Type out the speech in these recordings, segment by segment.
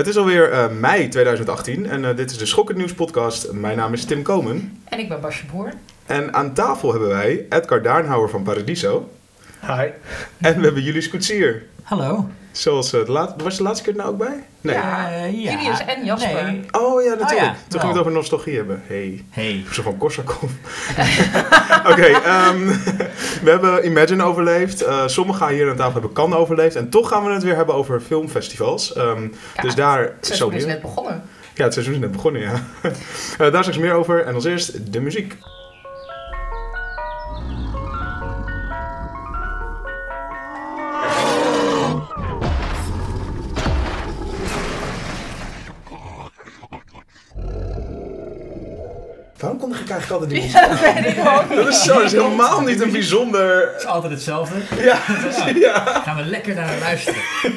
Het is alweer uh, mei 2018 en uh, dit is de Schokkend Nieuws podcast. Mijn naam is Tim Komen. En ik ben Basje Boer. En aan tafel hebben wij Edgar Daarnhouwer van Paradiso. Hi. En we hebben Julius Koetsier. Hallo. Zoals het laat, was je de laatste keer er nou ook bij? Nee. Ja, uh, ja. Julius en Jasper. Nee. Oh ja, natuurlijk. Oh, ja. Toen ging we het over nostalgie hebben. Hey. Hey. Zo van Korsakov. Oké, okay, um, we hebben Imagine overleefd. Uh, sommigen hier aan tafel hebben Cannes overleefd. En toch gaan we het weer hebben over filmfestivals. Um, ja, dus daar... Het seizoen is net begonnen. Ja, het seizoen is net begonnen, ja. uh, daar straks meer over. En als eerst de muziek. Waarom kondig ik eigenlijk altijd die muziek ja, dat weet ik ook Dat is, zo, dat is helemaal niet een bijzonder... Het is altijd hetzelfde. Ja, ja. Gaan we lekker naar luisteren.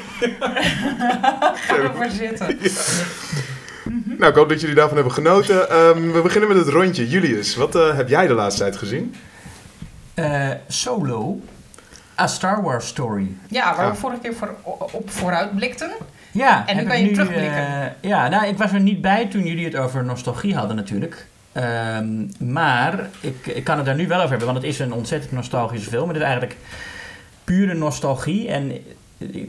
Gaan we voor zitten. Ja. Nou, ik hoop dat jullie daarvan hebben genoten. Um, we beginnen met het rondje. Julius, wat uh, heb jij de laatste tijd gezien? Uh, solo. A Star Wars Story. Ja, waar ja. we vorige keer voor, op vooruit blikten. Ja, en nu kan je nu, terugblikken. Uh, ja, nou, ik was er niet bij toen jullie het over nostalgie hadden natuurlijk. Um, maar ik, ik kan het daar nu wel over hebben, want het is een ontzettend nostalgische film. Het is eigenlijk pure nostalgie en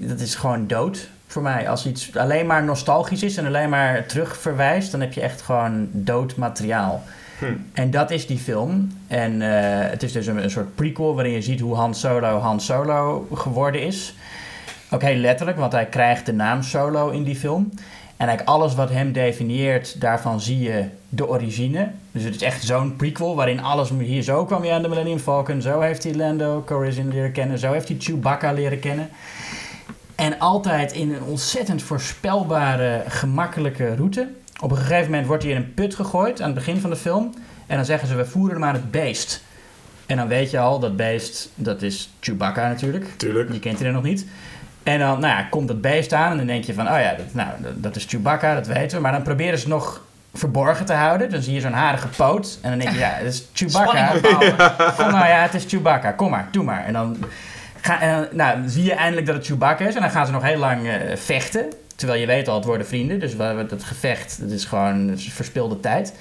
dat is gewoon dood voor mij. Als iets alleen maar nostalgisch is en alleen maar terug verwijst, dan heb je echt gewoon dood materiaal. Hm. En dat is die film. En uh, het is dus een, een, soort prequel waarin je ziet hoe Han Solo Han Solo geworden is. Ook heel letterlijk, want hij krijgt de naam Solo in die film. En eigenlijk alles wat hem definieert, daarvan zie je de origine. Dus het is echt zo'n prequel waarin alles... Hier zo kwam je aan de Millennium Falcon. Zo heeft hij Lando Calrissian leren kennen. Zo heeft hij Chewbacca leren kennen. En altijd in een ontzettend voorspelbare, gemakkelijke route. Op een gegeven moment wordt hij in een put gegooid aan het begin van de film. En dan zeggen ze, we voeren hem aan het beest. En dan weet je al, dat beest, dat is Chewbacca natuurlijk. Tuurlijk. Je kent hij er nog niet. En dan nou ja, komt dat beest aan en dan denk je van, oh ja, dat, nou, dat is Chewbacca, dat weten we. Maar dan proberen ze nog verborgen te houden. Dan zie je zo'n harige poot. En dan denk je, ja, dat is Chewbacca. Kom nou ja, het is Chewbacca. Kom maar, doe maar. En dan, ga, en dan nou, zie je eindelijk dat het Chewbacca is. En dan gaan ze nog heel lang uh, vechten. Terwijl je weet al, het worden vrienden. Dus dat gevecht, dat is gewoon dat is verspilde tijd.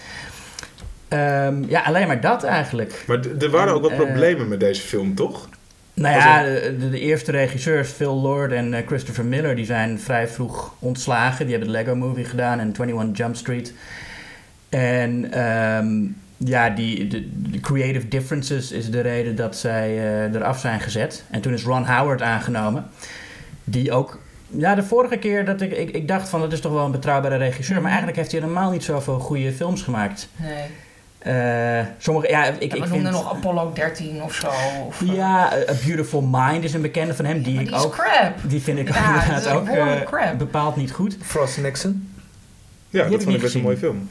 Um, ja, alleen maar dat eigenlijk. Maar er waren en, ook wat uh, problemen met deze film, toch? Nou ja, de, de, eerste regisseurs, Phil Lord en uh, Christopher Miller, die zijn vrij vroeg ontslagen. Die hebben de Lego Movie gedaan en 21 Jump Street. En um, ja, die, de, de, creative differences is de reden dat zij uh, eraf zijn gezet. En toen is Ron Howard aangenomen, die ook... Ja, de vorige keer dat ik, ik, ik dacht van, dat is toch wel een betrouwbare regisseur. Maar eigenlijk heeft hij helemaal niet zoveel goede films gemaakt. Nee. Uh, sommige, ja, ik, ja, we ik noemden vind, nog Apollo 13 of zo. Of, ja, A Beautiful Mind is een bekende van hem. Die, maar ik die is ook, crap. Die vind ik ja, inderdaad ook uh, crap. bepaald niet goed. Frost Nixon. Ja, Die dat ik vond ik best een mooie film.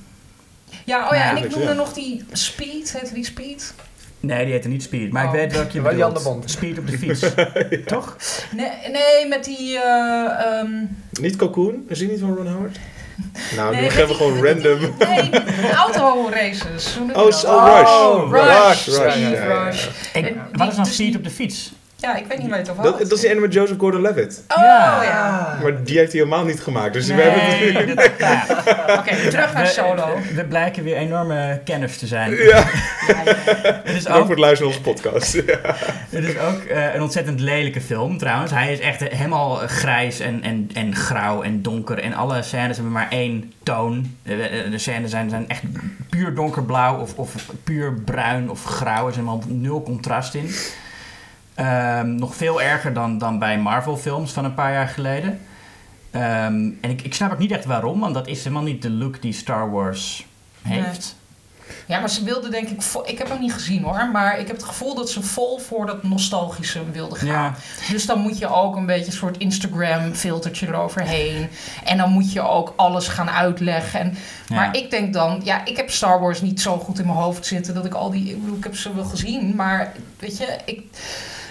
Ja, oh ja, en Ja, ik noemde ja. nog die Speed, heette die Speed? Nee, die heette niet Speed. Maar Oh. ik weet welke je bedoelt. de Bond. Speed op de fiets. Toch? Nee, nee met die... eh, ehm, Niet Cocoon? Is die niet van Ron Howard? Nou, nee, nu gaan we gewoon random. Nee, autoraces. Oh, oh, Rush. Oh, Rush. Rush, Speed, ja, ja, ja. Rush. Ik, En wat is nou dus Speed op de fiets? Ja, ik weet niet waar je het over Dat, had. dat is die ene met Joseph Gordon-Levitt. Oh, Ja. ja. Maar die heeft hij helemaal niet gemaakt. Dus we hebben het... dat- ja. Oké, terug naar We- Solo. We blijken weer enorme kenners te zijn. Ja, Ja, ja. Het is ook, voor het luisteren naar onze podcast. Ja. het is ook eh, een ontzettend lelijke film trouwens. Hij is echt helemaal grijs en, en, en grauw en donker. En alle scènes hebben maar één toon. Eh, eh, De scènes zijn, zijn echt puur donkerblauw of, of puur bruin of grauw. Er is helemaal nul contrast in. Ehm, nog veel erger dan, dan bij Marvel films van een paar jaar geleden. Ehm, en ik, ik snap ook niet echt waarom, want dat is helemaal niet de look die Star Wars heeft. Ja, maar ze wilde denk ik... Ik heb hem niet gezien hoor, maar ik heb het gevoel dat ze vol voor dat nostalgische wilde gaan. Ja. Dus dan moet je ook een beetje een soort Instagram-filtertje eroverheen. En dan moet je ook alles gaan uitleggen. En, Ja. Maar ik denk dan... Ja, ik heb Star Wars niet zo goed in mijn hoofd zitten... dat ik al die... Ik bedoel, ik heb ze wel gezien, maar weet je... Ik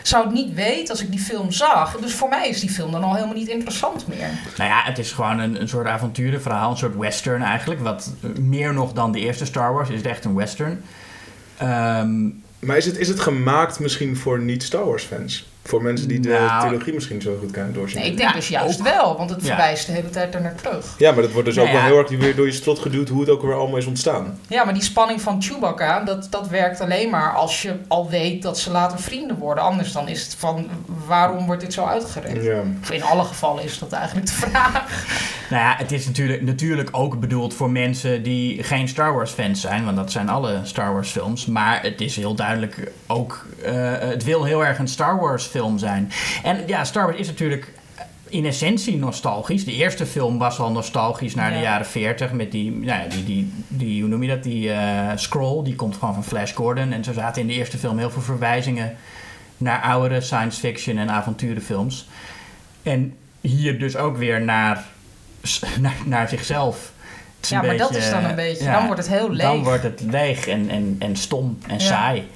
zou het niet weten als ik die film zag. Dus voor mij is die film dan al helemaal niet interessant meer. Nou ja, het is gewoon een, een soort avonturenverhaal, een soort western eigenlijk. Wat meer nog dan de eerste Star Wars is het echt een western. Ehm, Maar is het, is het gemaakt misschien voor niet-Star Wars fans? Voor mensen die de Nou. trilogie misschien zo goed kunnen doorzien. Nee, ik denk Ja, dus juist ook. wel, want het Ja. verwijst de hele tijd er naar terug. Ja, maar dat wordt dus Nou ook wel heel erg weer door je strot geduwd hoe het ook weer allemaal is ontstaan. Ja, maar die spanning van Chewbacca, dat, dat werkt alleen maar als je al weet dat ze later vrienden worden. Anders dan is het van, waarom wordt dit zo uitgerekend? Ja. Of in alle gevallen is dat eigenlijk de vraag. Nou ja, het is natuurlijk, natuurlijk ook bedoeld voor mensen die geen Star Wars fans zijn, want dat zijn alle Star Wars films. Maar het is heel duidelijk ook, eh, het wil heel erg een Star Wars film zijn. En ja, Star Wars is natuurlijk in essentie nostalgisch. De eerste film was al nostalgisch naar de Ja. jaren 40 met die, nou ja, die, die, die, hoe noem je dat, die eh, scroll, die komt gewoon van Flash Gordon. En zo zaten in de eerste film heel veel verwijzingen naar oudere science fiction en avonturenfilms. En hier dus ook weer naar, naar, naar zichzelf. Ja, maar dat is dan een beetje, ja, dan wordt het heel leeg. Dan wordt het leeg en, en, en stom en saai.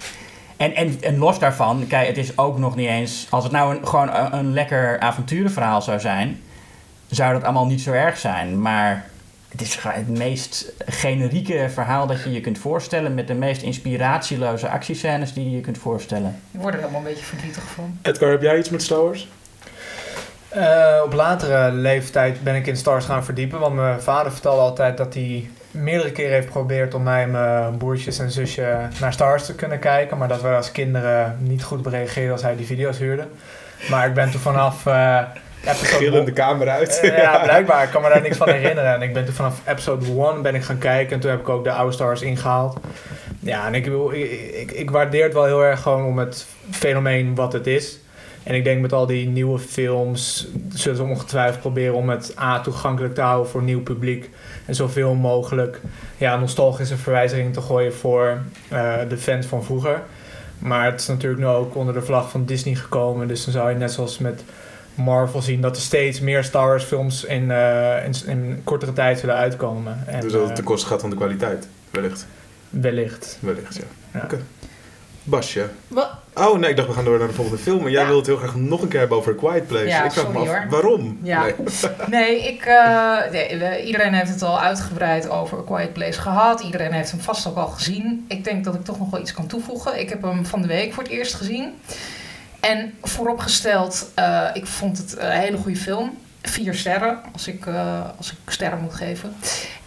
En, en, en los daarvan, kijk, het is ook nog niet eens... Als het nou een, gewoon een, een lekker avonturenverhaal zou zijn... zou dat allemaal niet zo erg zijn. Maar het is het meest generieke verhaal dat je je kunt voorstellen... met de meest inspiratieloze actiescènes die je je kunt voorstellen. Ik word er helemaal een beetje verdrietig van. Edgar, heb jij iets met Star Wars? Eh, op latere leeftijd ben ik in Stars gaan verdiepen. Want mijn vader vertelde altijd dat hij meerdere keren heeft geprobeerd om mij en mijn broertjes en zusje naar Stars te kunnen kijken. Maar dat we als kinderen niet goed reageerden als hij die video's huurde. Maar ik ben toen vanaf eh episode Gillende kamer uit. Eh, ja, blijkbaar. Ik kan me daar niks van herinneren. En ik ben toen vanaf episode 1 ben ik gaan kijken. En toen heb ik ook de oude stars ingehaald. Ja, en ik, ik, ik waardeer het wel heel erg gewoon om het fenomeen wat het is. En ik denk met al die nieuwe films zullen ze ongetwijfeld proberen om het A toegankelijk te houden voor een nieuw publiek. En zoveel mogelijk ja, nostalgische verwijzingen te gooien voor eh, de fans van vroeger. Maar het is natuurlijk nu ook onder de vlag van Disney gekomen. Dus dan zou je net zoals met Marvel zien dat er steeds meer Star Wars films in, eh, in, in kortere tijd zullen uitkomen. En, dus dat het eh, ten koste gaat van de kwaliteit. Wellicht. wellicht. Wellicht, ja. Ja. Oké. Basje. Wat? Oh nee, ik dacht we gaan door naar de volgende film. Maar jij Ja. het heel graag nog een keer hebben over A Quiet Place. Ja, ik vraag me sorry, af, hoor. waarom? Ja. Nee. Nee, ik, eh, nee, iedereen heeft het al uitgebreid over A Quiet Place gehad. Iedereen heeft hem vast ook al gezien. Ik denk dat ik toch nog wel iets kan toevoegen. Ik heb hem van de week voor het eerst gezien. En vooropgesteld, eh, ik vond het een hele goede film. Vier sterren, als ik, eh, als ik sterren moet geven.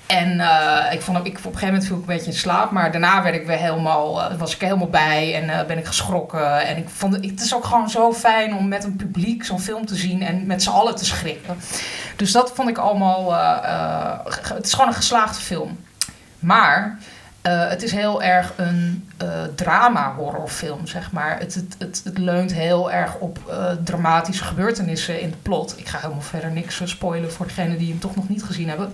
En eh, ik vond ik, op een gegeven moment viel ik een beetje in slaap. Maar daarna werd ik weer helemaal, eh, was ik helemaal bij en eh, ben ik geschrokken. En ik vond het, is ook gewoon zo fijn om met een publiek zo'n film te zien en met z'n allen te schrikken. Dus dat vond ik allemaal. het is gewoon een geslaagde film. Maar het is heel erg een eh, drama-horrorfilm, zeg maar. Het, het, het, leunt heel erg op dramatische gebeurtenissen in het plot. Ik ga helemaal verder niks spoilen voor degenen die hem toch nog niet gezien hebben.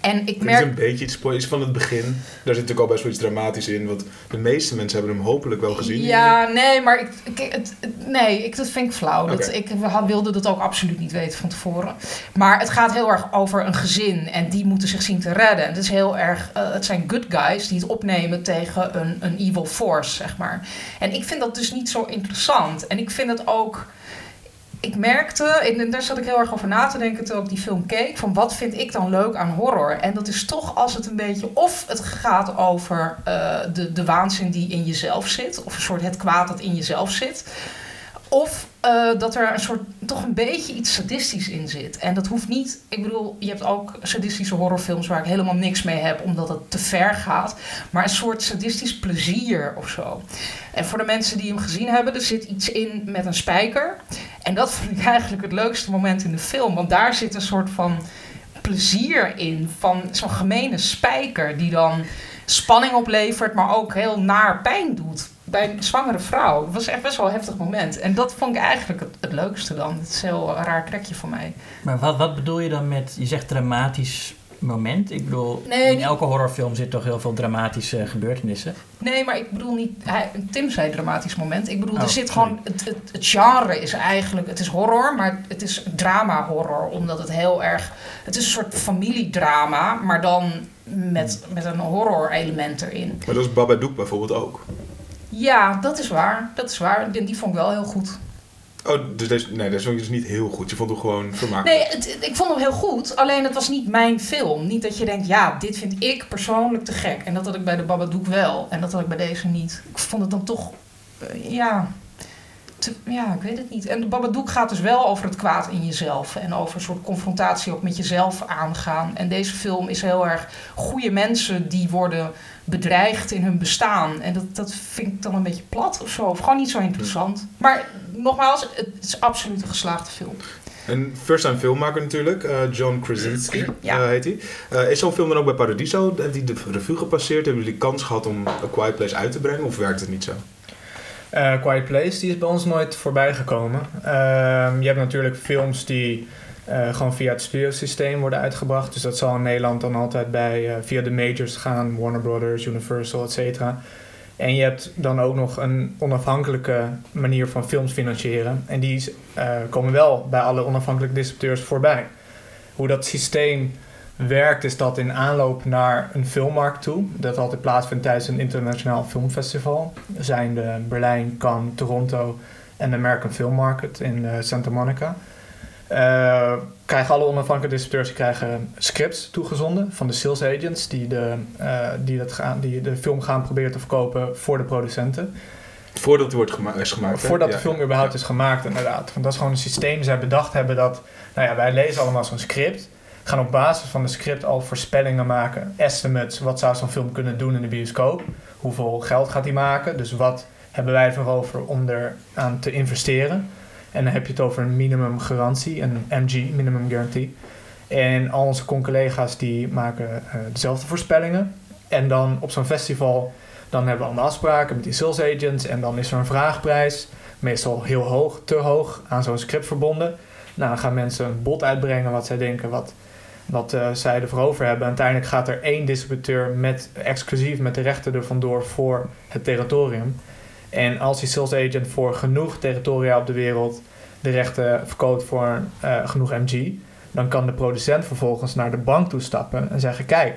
En ik Het is merk. een beetje iets spoilers van het begin. Daar zit natuurlijk al best wel iets dramatisch in. Want de meeste mensen hebben hem hopelijk wel gezien. Ja, nee, maar ik, ik, het, nee, ik, dat vind ik flauw. Dat, ik wilde dat ook absoluut niet weten van tevoren. Maar het gaat heel erg over een gezin en die moeten zich zien te redden. Het, is heel erg, eh, het zijn good guys die het opnemen tegen een, een evil force, zeg maar. En ik vind dat dus niet zo interessant. En ik vind het ook... Ik merkte, en daar zat ik heel erg over na te denken toen ik die film keek, van wat vind ik dan leuk aan horror? En dat is toch als het een beetje, of het gaat over eh, de, de waanzin die in jezelf zit, of een soort het kwaad dat in jezelf zit. Of eh, dat er een soort, toch een beetje iets sadistisch in zit. En dat hoeft niet, ik bedoel, je hebt ook sadistische horrorfilms waar ik helemaal niks mee heb, omdat het te ver gaat. Maar een soort sadistisch plezier of zo. En voor de mensen die hem gezien hebben, er zit iets in met een spijker. En dat vond ik eigenlijk het leukste moment in de film. Want daar zit een soort van plezier in. Van zo'n gemene spijker die dan spanning oplevert, maar ook heel naar pijn doet. Bij een zwangere vrouw. Dat was echt best wel een heftig moment. En dat vond ik eigenlijk het, het leukste dan. Het is een heel raar trekje voor mij. Maar wat, wat bedoel je dan met, je zegt dramatisch moment? Ik bedoel, Nee, in niet- elke horrorfilm zit toch heel veel dramatische gebeurtenissen? Nee, maar ik bedoel niet. Hij, Tim zei dramatisch moment. Ik bedoel, Oh, er zit sorry. gewoon. Het, het, het genre is eigenlijk. Het is horror, maar het is drama-horror. Omdat het heel erg. Het is een soort familiedrama, maar dan met, met een horror-element erin. Maar dat is Babadook bijvoorbeeld ook. Ja, dat is waar. Dat is waar. Die, die vond ik wel heel goed. Oh, dus deze, nee, deze vond je dus niet heel goed. Je vond hem gewoon vermakelijk. Nee, het, ik vond hem heel goed. Alleen het was niet mijn film. Niet dat je denkt, ja, dit vind ik persoonlijk te gek. En dat had ik bij de Babadook wel. En dat had ik bij deze niet. Ik vond het dan toch. eh, ja. Te- ja, ik weet het niet. En de Babadook gaat dus wel over het kwaad in jezelf. En over een soort confrontatie ook met jezelf aangaan. En deze film is heel erg goede mensen die worden bedreigd in hun bestaan. En dat, dat vind ik dan een beetje plat of zo. Of gewoon niet zo interessant. Maar nogmaals, het is absoluut een geslaagde film. Een first-time filmmaker natuurlijk, eh, John Krasinski Ja. eh, heet hij. Eh, is zo'n film dan ook bij Paradiso? Heeft hij de revue gepasseerd? Hebben jullie kans gehad om A Quiet Place uit te brengen? Of werkt het niet zo? Eh, Quiet Place, die is bij ons nooit voorbij gekomen. Ehm, je hebt natuurlijk films die eh, gewoon via het studiosysteem worden uitgebracht. Dus dat zal in Nederland dan altijd bij, eh, via de majors gaan. Warner Brothers, Universal, et cetera. En je hebt dan ook nog een onafhankelijke manier van films financieren. En die komen wel bij alle onafhankelijke distributeurs voorbij. Hoe dat systeem werkt is dat in aanloop naar een filmmarkt toe, dat altijd plaatsvindt tijdens een internationaal filmfestival, zijn de Berlijn, Cannes, Toronto en de American Film Market in eh, Santa Monica. Eh, krijgen alle onafhankelijke distributeurs krijgen scripts toegezonden van de sales agents die de, eh, die, dat gaan, die de film gaan proberen te verkopen voor de producenten. Voordat het wordt gema is gemaakt. Voordat Ja. de film überhaupt is gemaakt, inderdaad. Want dat is gewoon een systeem. Zij bedacht hebben dat, nou ja, wij lezen allemaal zo'n script. Gaan op basis van de script al voorspellingen maken. Estimates, wat zou zo'n film kunnen doen in de bioscoop? Hoeveel geld gaat die maken? Dus wat hebben wij ervoor over om er aan te investeren? En dan heb je het over een minimum garantie, een MG, minimum guarantee. En al onze collega's die maken eh, dezelfde voorspellingen. En dan op zo'n festival, dan hebben we allemaal afspraken met die sales agents. En dan is er een vraagprijs, meestal heel hoog, te hoog, aan zo'n script verbonden. Nou, dan gaan mensen een bod uitbrengen wat zij denken wat, wat eh, zij ervoor over hebben. Uiteindelijk gaat er één distributeur met, exclusief met de rechten er vandoor voor het territorium. En als die sales agent voor genoeg territoria op de wereld de rechten verkoopt voor eh, genoeg MG, dan kan de producent vervolgens naar de bank toe stappen en zeggen: Kijk,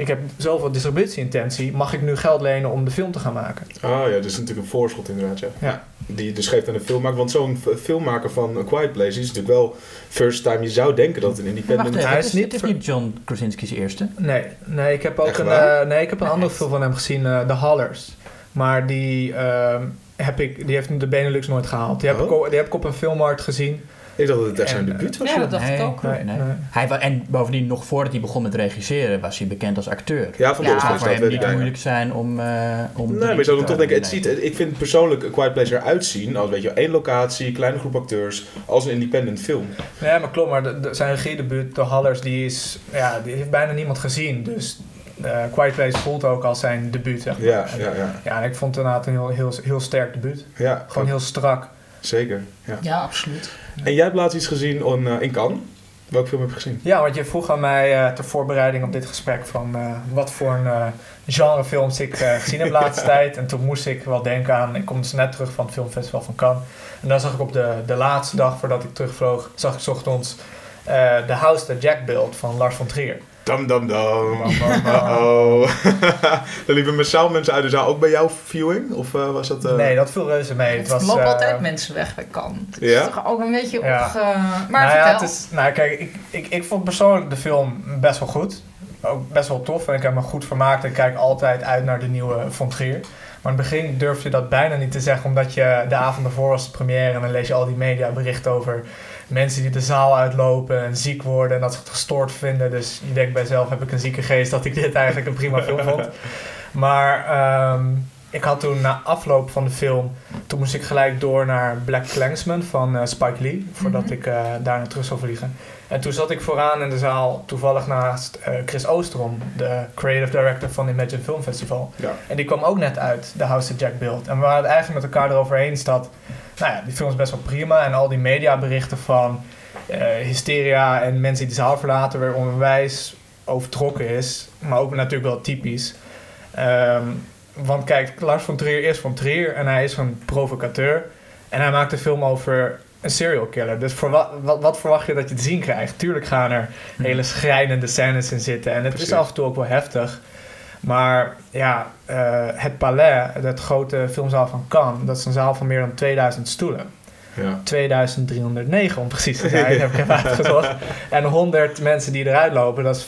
ik heb zoveel distributieintentie, mag ik nu geld lenen om de film te gaan maken? Oh ja, dat is natuurlijk een voorschot inderdaad, ja. Ja. Die je dus geeft aan de filmmaker. Want zo'n filmmaker van A Quiet Place is natuurlijk wel first time. Je zou denken dat het een independent... wacht Hij is is, niet het is niet John Krasinski's eerste. Nee, nee ik heb ook Echt een, eh, nee, ik heb een andere film van hem gezien, eh, The Hollers. Maar die, ehm, heb ik, die heeft de Benelux nooit gehaald. Die heb, Oh. ik, die heb ik op een filmmarkt gezien. Ik dacht dat het echt zijn En, debuut was. Ja, dat dacht ik ook. Nee, nee. Nee. Hij en bovendien, nog voordat hij begon met regisseren, was hij bekend als acteur. Ja, van Ja, Het zou voor hem niet moeilijk zijn om... eh om Nee, maar je zou dan toch denken, het ziet, ik vind persoonlijk A Quiet Place eruit zien als weet je, wel, één locatie, kleine groep acteurs, als een independent film. Ja, maar klopt. Maar de, de- zijn regiedebuut, The Hollers, die, is, ja, die heeft bijna niemand gezien. Dus eh, Quiet Place voelt ook als zijn debuut, zeg maar. Ja, ja, ja. Ja, en ik vond het inderdaad een heel, heel, heel sterk debuut. ja Gewoon heel strak. Zeker. Ja. Ja, absoluut. En jij hebt laatst iets gezien on, eh, in Cannes. Welke film heb je gezien? Ja, want je vroeg aan mij eh, ter voorbereiding op dit gesprek van eh, wat voor een genrefilms ik gezien heb de laatste tijd. En toen moest ik wel denken aan, ik kom dus net terug van het filmfestival van Cannes. En dan zag ik op de, de laatste dag voordat ik terugvloog, zag ik ochtends The House That Jack Built van Lars von Trier. Dam, dam, dam. Oh. er liepen massaal mensen uit de zaal. Ook bij jouw viewing? Of eh, was dat... eh, Nee, dat viel reuze mee. Het Het was, lopen eh, altijd mensen weg bij kan. Het Ja? is toch ook een beetje Ja. Maar nou ja, het is, nou kijk, ik, ik, ik vond persoonlijk de film best wel goed. Ook best wel tof en ik heb me goed vermaakt. Ik kijk altijd uit naar de nieuwe von Trier. Maar in het begin durf je dat bijna niet te zeggen, omdat je de avond ervoor was de première en dan lees je al die mediaberichten over mensen die de zaal uitlopen en ziek worden en dat ze het gestoord vinden. Dus je denkt bij jezelf, heb ik een zieke geest dat ik dit eigenlijk een prima film vond. Maar ehm, ik had toen na afloop van de film, toen moest ik gelijk door naar Black Klansman van eh, Spike Lee, voordat Mhm. ik eh daar naar terug zou vliegen. En toen zat ik vooraan in de zaal, toevallig naast eh, Chris Oosterom, de creative director van Imagine Film Festival. Ja. En die kwam ook net uit, The House that Jack Built. En we waren het eigenlijk met elkaar erover eens dat, nou ja, die film is best wel prima. En al die mediaberichten van eh, hysteria en mensen die de zaal verlaten weer onwijs overtrokken is. Maar ook natuurlijk wel typisch. Ehm, want kijk, Lars von Trier is van Trier en hij is een provocateur. En hij maakt een film over een serial killer. Dus voor wat, wat, wat verwacht je dat je te zien krijgt? Tuurlijk gaan er hele schrijnende scènes in zitten. En het Precies. is af en toe ook wel heftig. Maar ja, eh, het Palais, het grote filmzaal van Cannes, dat is een zaal van meer dan 2000 stoelen. Ja. 2309 om precies te zijn, heb ik even uitgezocht. En 100 mensen die eruit lopen, dat is 5%.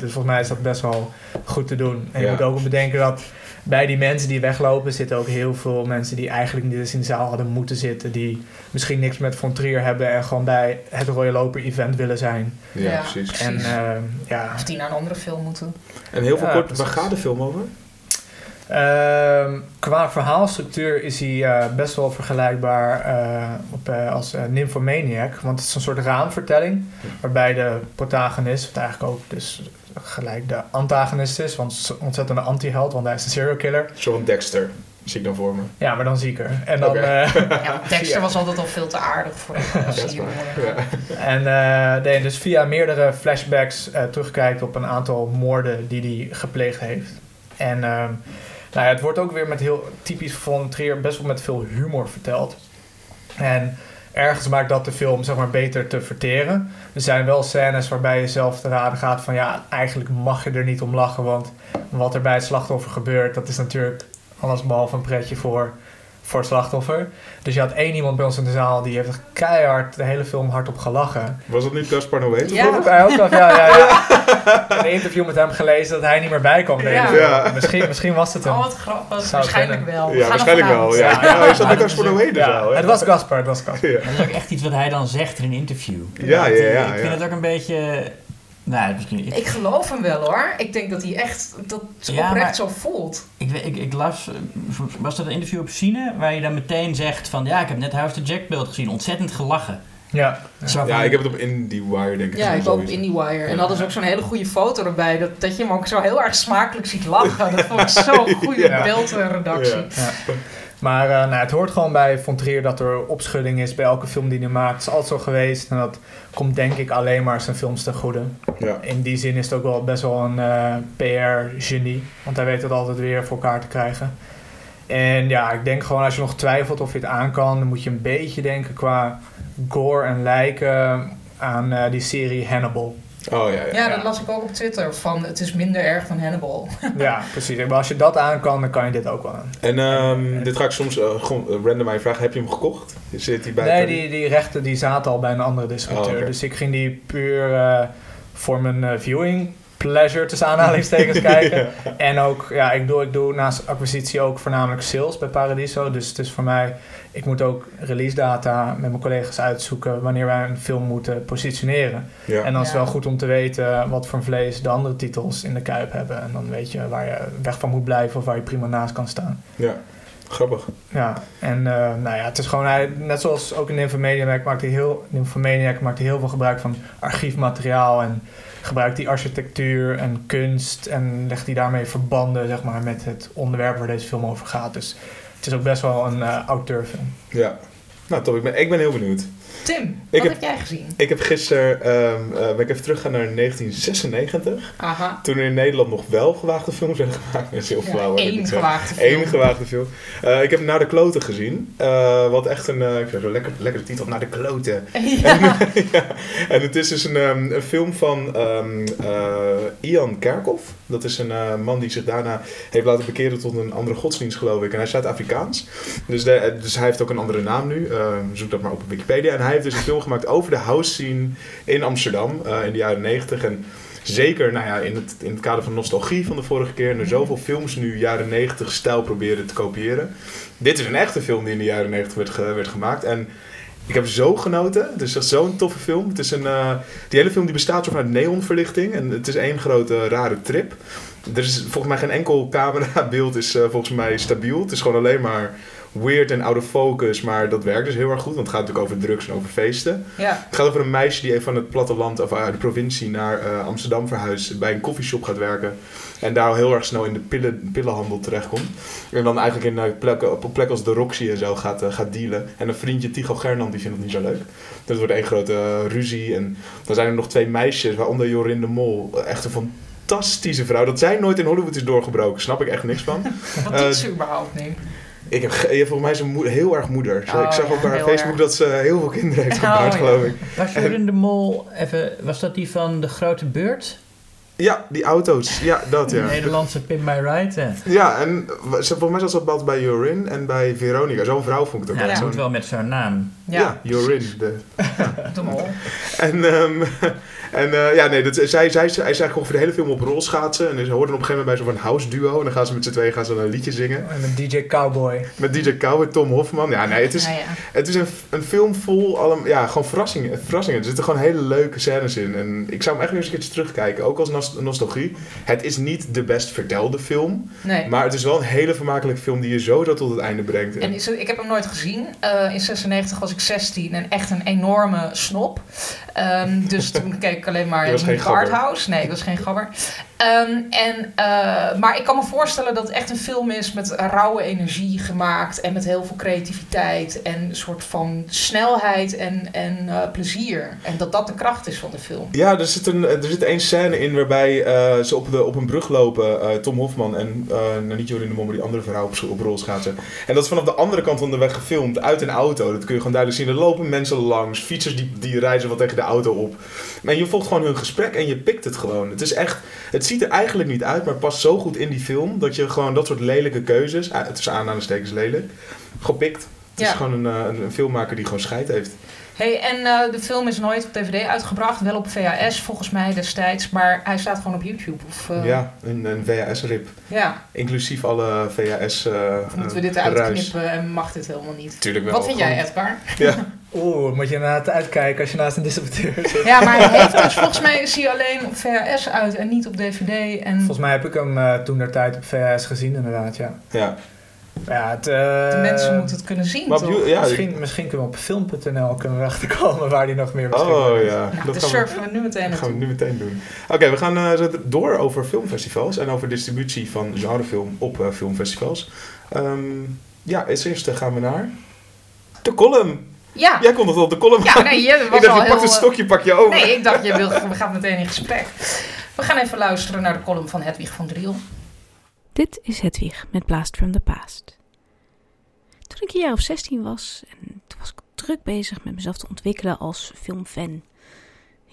Dus volgens mij is dat best wel goed te doen. En je Ja. moet ook bedenken dat bij die mensen die weglopen zitten ook heel veel mensen die eigenlijk niet eens in de zaal hadden moeten zitten. Die misschien niks met Von Trier hebben en gewoon bij het Royal Loper event willen zijn. Ja, Ja. precies. En eh, ja, Of die naar een andere film moeten. En heel veel Ja, kort, precies. waar gaat de film over? Ehm, qua verhaalstructuur is hij eh, best wel vergelijkbaar eh, op, als eh, Nymphomaniac. Want het is een soort raamvertelling. Waarbij de protagonist, wat eigenlijk ook dus gelijk de antagonist is. Want ontzettende anti-held, want hij is een serial killer. Zo'n Dexter, zie ik dan voor me. Ja, maar dan zieker. En dan... Eh, Ja, Dexter was altijd al veel te aardig voor waar. Ja. En eh, nee, dus via meerdere flashbacks eh, terugkijkt op een aantal moorden die hij gepleegd heeft. En ehm, nou ja, het wordt ook weer met heel typisch van Trier best wel met veel humor verteld. En ergens maakt dat de film zeg maar beter te verteren. Er zijn wel scènes waarbij je zelf te raden gaat van ja, eigenlijk mag je er niet om lachen. Want wat er bij het slachtoffer gebeurt, dat is natuurlijk alles behalve een pretje voor, voor het slachtoffer. Dus je had één iemand bij ons in de zaal die heeft echt keihard de hele film hardop gelachen. Was dat niet Gaspar Noé? Ja. ja, ja, ja. Ik heb een interview met hem gelezen dat hij niet meer bij kwam. de Ja. Misschien, misschien was het hem. Oh, wat grappig. Zou Waarschijnlijk kunnen. wel. We Ja, waarschijnlijk wel. Ja. Gaspar is ook- de Ja, zaal? hè? het was Gaspar, het was Gaspar. Ja. Dat is ook echt iets wat hij dan zegt in een interview. Ja, ja, hij- ja, Ik vind ja. het ook een beetje... Nou, misschien... Ik, Ik geloof hem wel hoor. Ik denk dat hij echt dat Ja, oprecht zo voelt. Ik, weet- ik, ik las, was dat een interview op Cine, waar je dan meteen zegt van ja, ik heb net House the Jack beeld gezien, ontzettend gelachen. Ja. Ja, ik heb het op IndieWire denk ik. Ja, ik ook op. IndieWire. En hadden ze ook zo'n hele goede foto erbij. Dat, dat je hem ook zo heel erg smakelijk ziet lachen. Dat vond ik zo'n goede Ja. beeldredactie. Ja. Ja. Maar eh, nou, het hoort gewoon bij Von Trier dat er opschudding is bij elke film die hij maakt. Het is altijd zo geweest en dat komt denk ik alleen maar zijn films ten goede. Ja. In die zin is het ook wel best wel een eh, PR-genie, want hij weet het altijd weer voor elkaar te krijgen. En ja, ik denk gewoon als je nog twijfelt of je het aan kan, dan moet je een beetje denken qua gore en lijken aan eh, die serie Hannibal. Oh ja, ja. Ja, dat las ik ook op Twitter. Van het is minder erg dan Hannibal. ja, precies. Maar als je dat aan kan, dan kan je dit ook wel aan. En ehm, dit ga ik soms eh, gewoon eh, random aan je vragen. Heb je hem gekocht? Zit hij bij Nee, die, die rechten die zaten al bij een andere distributeur. Oh. Dus ik ging die puur eh, voor mijn eh, viewing pleasure tussen aanhalingstekens kijken. En ook, ja, ik doe, ik doe naast acquisitie ook voornamelijk sales bij Paradiso. Dus het is voor mij, ik moet ook release data met mijn collega's uitzoeken wanneer wij een film moeten positioneren. Ja. En dan is het Ja. wel goed om te weten wat voor vlees de andere titels in de kuip hebben. En dan weet je waar je weg van moet blijven of waar je prima naast kan staan. ja. Grappig. Ja, en eh, nou ja, het is gewoon, hij, net zoals ook in Nymphomaniac maakt hij heel, Nymphomaniac maakt hij heel veel gebruik van archiefmateriaal en gebruikt die architectuur en kunst en legt hij daarmee verbanden zeg maar, met het onderwerp waar deze film over gaat. Dus het is ook best wel een eh, auteurfilm. Ja. Nou, top. Ik ben, ik ben heel benieuwd. Tim, Ik wat heb- jij gezien? Ik heb gisteren, ehm, eh, ben ik even teruggegaan naar 1996. Aha. Toen er in Nederland nog wel gewaagde films werden gemaakt. Is heel flauw. Ja, zeg. gewaagde film. Eén gewaagde film. Eh, ik heb Naar de Kloten gezien. Eh, wat echt een, ik zo lekker, lekkere titel, Naar de Kloten. Ja. ja. En het is dus een, ehm, een film van ehm, eh, Ian Kerkhoff. Dat is een eh, man die zich daarna heeft laten bekeren tot een andere godsdienst, geloof ik. En hij is Zuid-Afrikaans. Dus, eh, dus hij heeft ook een andere naam nu. Eh, zoek dat maar op Wikipedia. En hij heeft dus een film gemaakt over de house scene in Amsterdam eh, in de jaren 90. En zeker nou ja, in, het, in het kader van nostalgie van de vorige keer. En er zoveel films nu jaren 90 stijl proberen te kopiëren. Dit is een echte film die in de jaren 90 werd, werd gemaakt. En ik heb zo genoten. Het is echt zo'n toffe film. Het is een, eh, die hele film die bestaat zo vanuit neonverlichting. En het is één grote rare trip. Er is volgens mij geen enkel camerabeeld is eh, volgens mij stabiel. Het is gewoon alleen maar weird en out of focus. Maar dat werkt dus heel erg goed. Want het gaat natuurlijk over drugs en over feesten. ja. Het gaat over een meisje die even van het platteland of uit de provincie naar eh, Amsterdam verhuist. Bij een koffieshop gaat werken. En daar heel erg snel in de pillen, pillenhandel terechtkomt. En dan eigenlijk in eh, plekken, op plekken als de Roxy en zo gaat, eh, gaat dealen. En een vriendje, Tycho Gernand, die vindt het niet zo leuk. Dat wordt één grote eh, ruzie. En dan zijn er nog twee meisjes, waaronder Jorin de Mol. Echt een fantastische vrouw. Dat zij nooit in Hollywood is doorgebroken, snap ik echt niks van. Wat Eh, doet ze überhaupt nu? Ik heb ge- volgens mij is ze moe- heel erg moeder. Zo, Oh, ik zag ja, op haar Facebook erg. dat ze heel veel kinderen heeft Oh, gebaard, ja. geloof ik. Was Jorin de Mol, even, was dat die van De Grote Beurt? Ja, die auto's. Ja, dat ja. Nederlandse Pin My Ride? Ja. Ja, en volgens mij zat ze dat bij Jorin en bij Veronica. Zo'n vrouw vond ik het ook Ja, dat zo'n- moet wel met zo'n naam. Ja, Jorin. De, de mol. en, ehm, En eh, ja, nee, dat, zij, zij, zij is eigenlijk ongeveer de hele film op rolschaatsen. En ze hoorden op een gegeven moment bij zo'n house duo. En dan gaan ze met z'n tweeën gaan ze een liedje zingen. En met DJ Cowboy. Met DJ Cowboy, Tom Hofman. Ja, nee, het is, Ja, ja. het is een, een film vol allem, ja, gewoon verrassingen, verrassingen. Er zitten gewoon hele leuke scènes in. En ik zou hem echt weer eens een keertje terugkijken. Ook als nos- nostalgie. Het is niet de best vertelde film. Nee. Maar het is wel een hele vermakelijke film die je zo tot het einde brengt. En ik heb hem nooit gezien. Eh, in 96 was ik 16 en echt een enorme snop. Ehm, dus toen keek ik alleen maar Nick gabber. Arthouse. Nee, ik was geen gabber. Ehm, en, eh, maar ik kan me voorstellen dat het echt een film is met rauwe energie gemaakt. En met heel veel creativiteit. En een soort van snelheid en, en eh, plezier. En dat dat de kracht is van de film. Ja, er zit, een, er zit één scène in waarbij eh, ze op, de, op een brug lopen. Tom Hofman en nou, niet de maar die andere vrouw op, op rolschaatsen. En dat is vanaf de andere kant van de weg gefilmd, uit een auto. Dat kun je gewoon duidelijk zien. Er lopen mensen langs, fietsers die, die rijden wat tegen de auto op. Maar je volgt gewoon hun gesprek en je pikt het gewoon. Het is echt, het ziet er eigenlijk niet uit, maar het past zo goed in die film. Dat je gewoon dat soort lelijke keuzes, ah, het is aanhalingstekens lelijk, gepikt. Het is gewoon een, eh, een, een filmmaker die gewoon scheid heeft. Hey, en eh, de film is nooit op DVD uitgebracht. Wel op VHS volgens mij destijds. Maar hij staat gewoon op YouTube. Of, eh, Ja, een, een VHS-rip. ja. Inclusief alle VHS uh, moeten we dit eruit knippen en mag dit helemaal niet? Tuurlijk wel. Wat vind jij, Edgar? Ja. Oeh, moet je inderdaad uitkijken als je naast een distributeur zit. Ja, maar hij heeft dus volgens mij is hij alleen op VHS uit en niet op DVD. En Volgens mij heb ik hem eh, toen der tijd op VHS gezien, inderdaad, ja. Ja. Ja, het, eh, de mensen moeten het kunnen zien, Maar toch? ja, misschien, misschien kunnen we op film.nl kunnen we achterkomen waar die nog meer beschikbaar Oh is. ja, Nou, dat we, nu meteen dat gaan we nu meteen doen. Oké, we gaan eh, door over filmfestivals en over distributie van genrefilm op eh, filmfestivals. Ehm, ja, als eerste gaan we naar de column. Ja, Jij komt nog op de column. ja nee, je ik was dacht, al je heel... pakt het stokje, pak je over. Nee, ik dacht, je wil, we gaan meteen in gesprek. We gaan even luisteren naar de column van Hedwig van Driel. Dit is Hedwig met Blast from the Past. Toen ik een jaar of 16 was, en toen was ik druk bezig met mezelf te ontwikkelen als filmfan.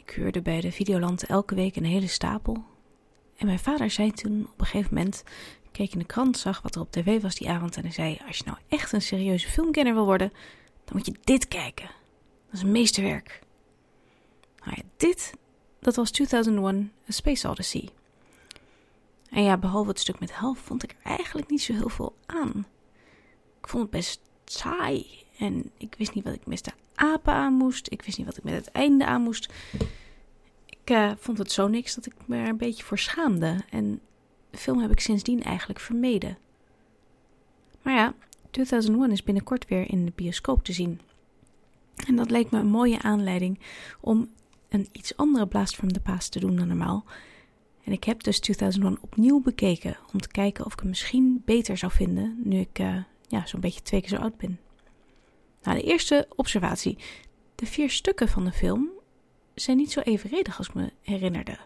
Ik huurde bij de Videoland elke week een hele stapel. En mijn vader zei toen op een gegeven moment, ik keek in de krant, zag wat er op tv was die avond en hij zei, als je nou echt een serieuze filmkenner wil worden, dan moet je dit kijken. Dat is een meesterwerk. Nou ja, dit, dat was 2001 A Space Odyssey. En ja, behalve het stuk met Hel vond ik er eigenlijk niet zo heel veel aan. Ik vond het best saai. En ik wist niet wat ik met de apen aan moest. Ik wist niet wat ik met het einde aan moest. Ik eh, vond het zo niks dat ik me er een beetje voor schaamde. En de film heb ik sindsdien eigenlijk vermeden. Maar ja, 2001 is binnenkort weer in de bioscoop te zien. En dat leek me een mooie aanleiding om een iets andere Blast from the Past te doen dan normaal. En ik heb dus 2001 opnieuw bekeken om te kijken of ik hem misschien beter zou vinden nu ik eh, ja, zo'n beetje twee keer zo oud ben. Nou, de eerste observatie. De vier stukken van de film zijn niet zo evenredig als ik me herinnerde.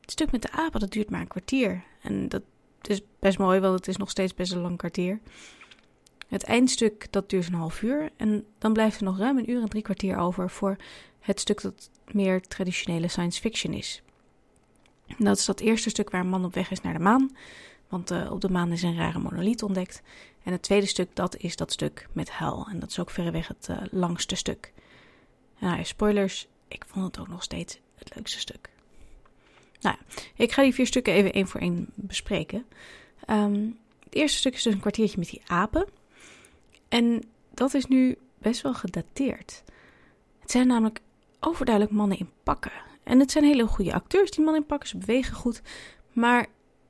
Het stuk met de apen dat duurt maar een kwartier. En dat is best mooi, want het is nog steeds best een lang kwartier. Het eindstuk dat duurt een half uur. En dan blijft er nog ruim een uur en drie kwartier over voor het stuk dat meer traditionele science fiction is. Dat is dat eerste stuk waar een man op weg is naar de maan. Want eh, op de maan is een rare monoliet ontdekt. En het tweede stuk, dat is dat stuk met hel. En dat is ook verreweg het eh, langste stuk. Nou spoilers, ik vond het ook nog steeds het leukste stuk. Nou ik ga die vier stukken even één voor één bespreken. Ehm, het eerste stuk is dus een kwartiertje met die apen. En dat is nu best wel gedateerd. Het zijn namelijk overduidelijk mannen in pakken. En het zijn hele goede acteurs, die mannen in pakken. Ze bewegen goed. Maar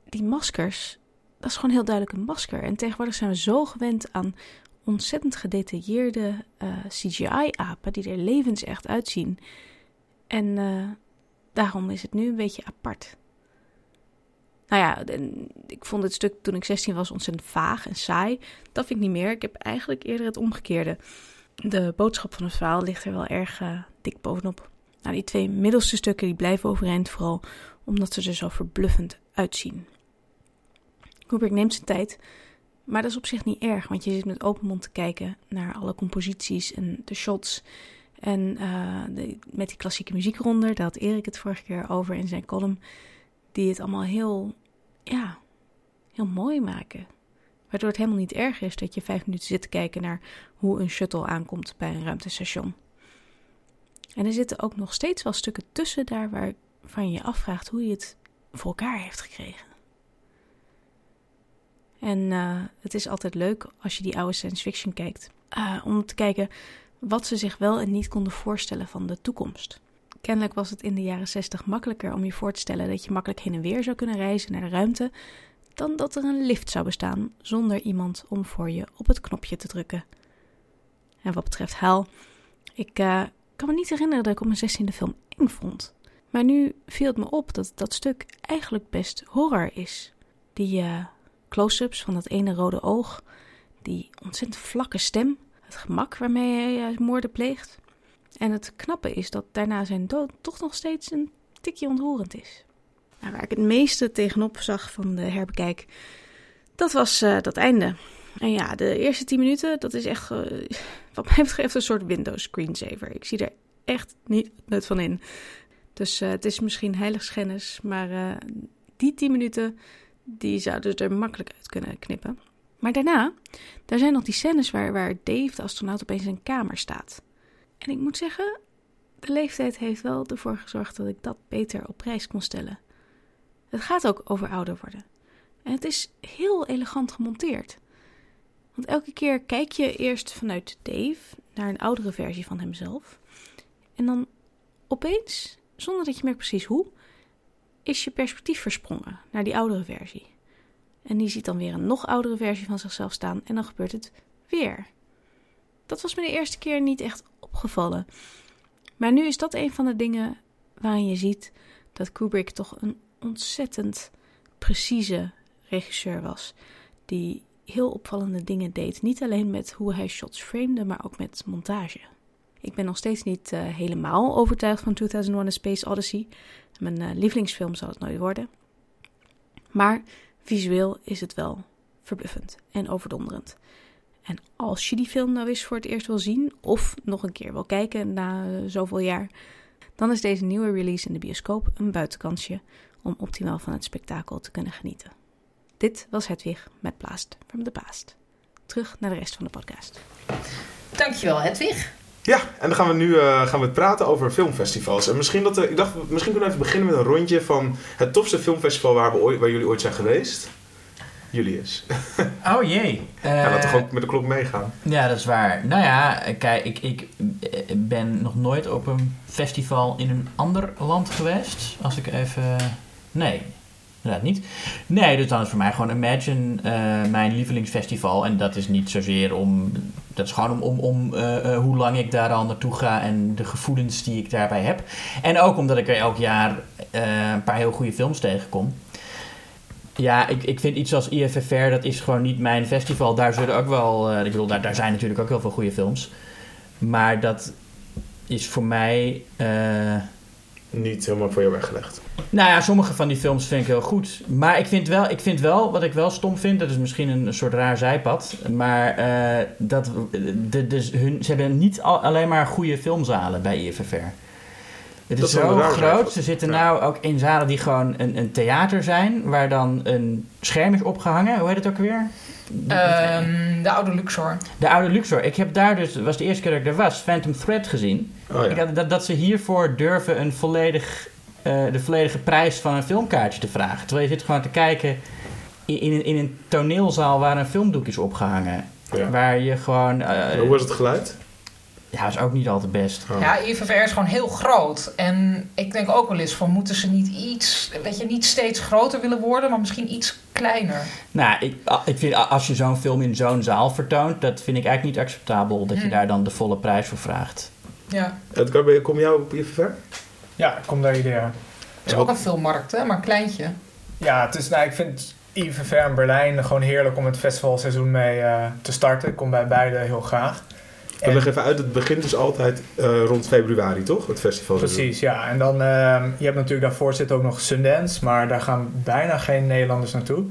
die maskers, dat is gewoon heel duidelijk een masker. En tegenwoordig zijn we zo gewend aan ontzettend gedetailleerde eh, CGI-apen die er levensecht uitzien. En eh, daarom is het nu een beetje apart. Nou ja, ik vond het stuk toen ik 16 was ontzettend vaag en saai. Dat vind ik niet meer. Ik heb eigenlijk eerder het omgekeerde. De boodschap van het verhaal ligt er wel erg eh, dik bovenop. Nou, die twee middelste stukken die blijven overeind, vooral omdat ze er zo verbluffend uitzien. Kubrick neemt zijn tijd, maar dat is op zich niet erg, want je zit met open mond te kijken naar alle composities en de shots. En eh, met die klassieke muziek eronder, daar had Erik het vorige keer over in zijn column, die het allemaal heel, ja, heel mooi maken. Waardoor het helemaal niet erg is dat je vijf minuten zit te kijken naar hoe een shuttle aankomt bij een ruimtestation. En er zitten ook nog steeds wel stukken tussen daar waarvan je je afvraagt hoe hij het voor elkaar heeft gekregen. En eh, het is altijd leuk als je die oude science fiction kijkt, uh, om te kijken wat ze zich wel en niet konden voorstellen van de toekomst. Kennelijk was het in de jaren 60 makkelijker om je voor te stellen dat je makkelijk heen en weer zou kunnen reizen naar de ruimte, dan dat er een lift zou bestaan zonder iemand om voor je op het knopje te drukken. En wat betreft Hal, ik uh, kan me niet herinneren dat ik op mijn zestiende film eng vond. Maar nu viel het me op dat dat stuk eigenlijk best horror is. Die uh, close-ups van dat ene rode oog, die ontzettend vlakke stem, het gemak waarmee hij uh, moorden pleegt. En het knappe is dat daarna zijn dood toch nog steeds een tikje ontroerend is. Nou, waar ik het meeste tegenop zag van de herbekijk, dat was uh, dat einde. En ja, de eerste 10 minuten, dat is echt, uh, wat mij betreft, een soort Windows screensaver. Ik zie er echt niet nut van in. Dus uh, het is misschien heiligschennis, maar die 10 minuten, die zouden er makkelijk uit kunnen knippen. Maar daarna, daar zijn nog die scènes waar, waar Dave, de astronaut, opeens in een kamer staat. En ik moet zeggen, de leeftijd heeft wel ervoor gezorgd dat ik dat beter op prijs kon stellen. Het gaat ook over ouder worden. En het is heel elegant gemonteerd. Want elke keer kijk je eerst vanuit Dave naar een oudere versie van hemzelf. En dan opeens, zonder dat je merkt precies hoe, is je perspectief versprongen naar die oudere versie. En die ziet dan weer een nog oudere versie van zichzelf staan en dan gebeurt het weer. Dat was me de eerste keer niet echt opgevallen. Maar nu is dat een van de dingen waarin je ziet dat Kubrick toch een ontzettend precieze regisseur was. Die heel opvallende dingen deed. Niet alleen met hoe hij shots framede, maar ook met montage. Ik ben nog steeds niet uh, helemaal overtuigd van 2001 A Space Odyssey. Mijn uh, lievelingsfilm zal het nooit worden. Maar visueel is het wel verbluffend en overdonderend. En als je die film nou eens voor het eerst wil zien, of nog een keer wil kijken na uh, zoveel jaar, dan is deze nieuwe release in de bioscoop een buitenkansje om optimaal van het spektakel te kunnen genieten. Dit was Hedwig met Blast from the Past. Terug naar de rest van de podcast. Dankjewel, Hedwig. Ja, en dan gaan we nu uh, gaan we praten over filmfestivals. En misschien, dat, uh, ik dacht, misschien kunnen we even beginnen met een rondje van het tofste filmfestival waar, we ooit, waar jullie ooit zijn geweest. Julius. Oh jee. Uh, ja, laten we toch ook met de klok meegaan. Ja, dat is waar. Nou ja, kijk, ik, ik ben nog nooit op een festival in een ander land geweest. Als ik even... Nee, inderdaad niet. Nee, dus dan is voor mij gewoon Imagine uh, mijn lievelingsfestival. En dat is niet zozeer om... Dat is gewoon om, om, om uh, hoe lang ik daar al naartoe ga en de gevoelens die ik daarbij heb. En ook omdat ik er elk jaar een paar heel goede films tegenkom. Ja, ik, ik vind iets als IFFR, dat is gewoon niet mijn festival. Daar zullen ook wel, uh, ik bedoel, daar, daar zijn natuurlijk ook heel veel goede films. Maar dat is voor mij... Uh, niet helemaal voor jou weggelegd. Nou ja, sommige van die films vind ik heel goed. Maar ik vind wel, ik vind wel wat ik wel stom vind, dat is misschien een, een soort raar zijpad. Maar uh, dat, de, dus hun, ze hebben niet al, alleen maar goede filmzalen bij IFFR. Het is, is zo groot. Ze zitten ja. nou ook in zalen die gewoon een, een, theater zijn, waar dan een scherm is opgehangen. Hoe heet het ook weer? Um, de oude Luxor. De oude Luxor. Ik heb daar dus, was de eerste keer dat ik er was, Phantom Thread gezien. Oh, ja. dat, dat, dat, ze hiervoor durven een volledig, uh, de volledige prijs van een filmkaartje te vragen. Terwijl je zit gewoon te kijken in, in, in een toneelzaal waar een filmdoek is opgehangen. Ja. Waar je gewoon... Uh, Hoe was het geluid? Ja, is ook niet al te best. Oh. Ja, IFFR is gewoon heel groot. En ik denk ook wel eens van, moeten ze niet iets, weet je, niet steeds groter willen worden, maar misschien iets kleiner? Nou, ik, ik vind als je zo'n film in zo'n zaal vertoont, dat vind ik eigenlijk niet acceptabel, dat je hm. daar dan de volle prijs voor vraagt. Ja. Edgar, kom jou op IFFR? Ja, ik kom daar ieder jaar. Het is ook een filmmarkt, hè, maar een kleintje. Ja, het is, nou, ik vind IFFR in Berlijn gewoon heerlijk om het festivalseizoen mee uh, te starten. Ik kom bij beide heel graag. En leg even uit, het begint dus altijd uh, rond februari, toch? Het festival. Precies, ja. En dan, uh, je hebt natuurlijk daarvoor zit ook nog Sundance, maar daar gaan bijna geen Nederlanders naartoe.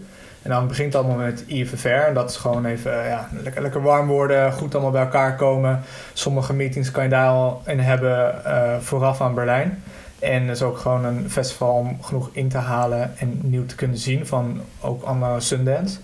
En dan begint het allemaal met IFFR. En dat is gewoon even uh, ja, lekker, lekker warm worden, goed allemaal bij elkaar komen. Sommige meetings kan je daar al in hebben vooraf aan Berlijn. En het is ook gewoon een festival om genoeg in te halen en nieuw te kunnen zien van ook andere Sundance.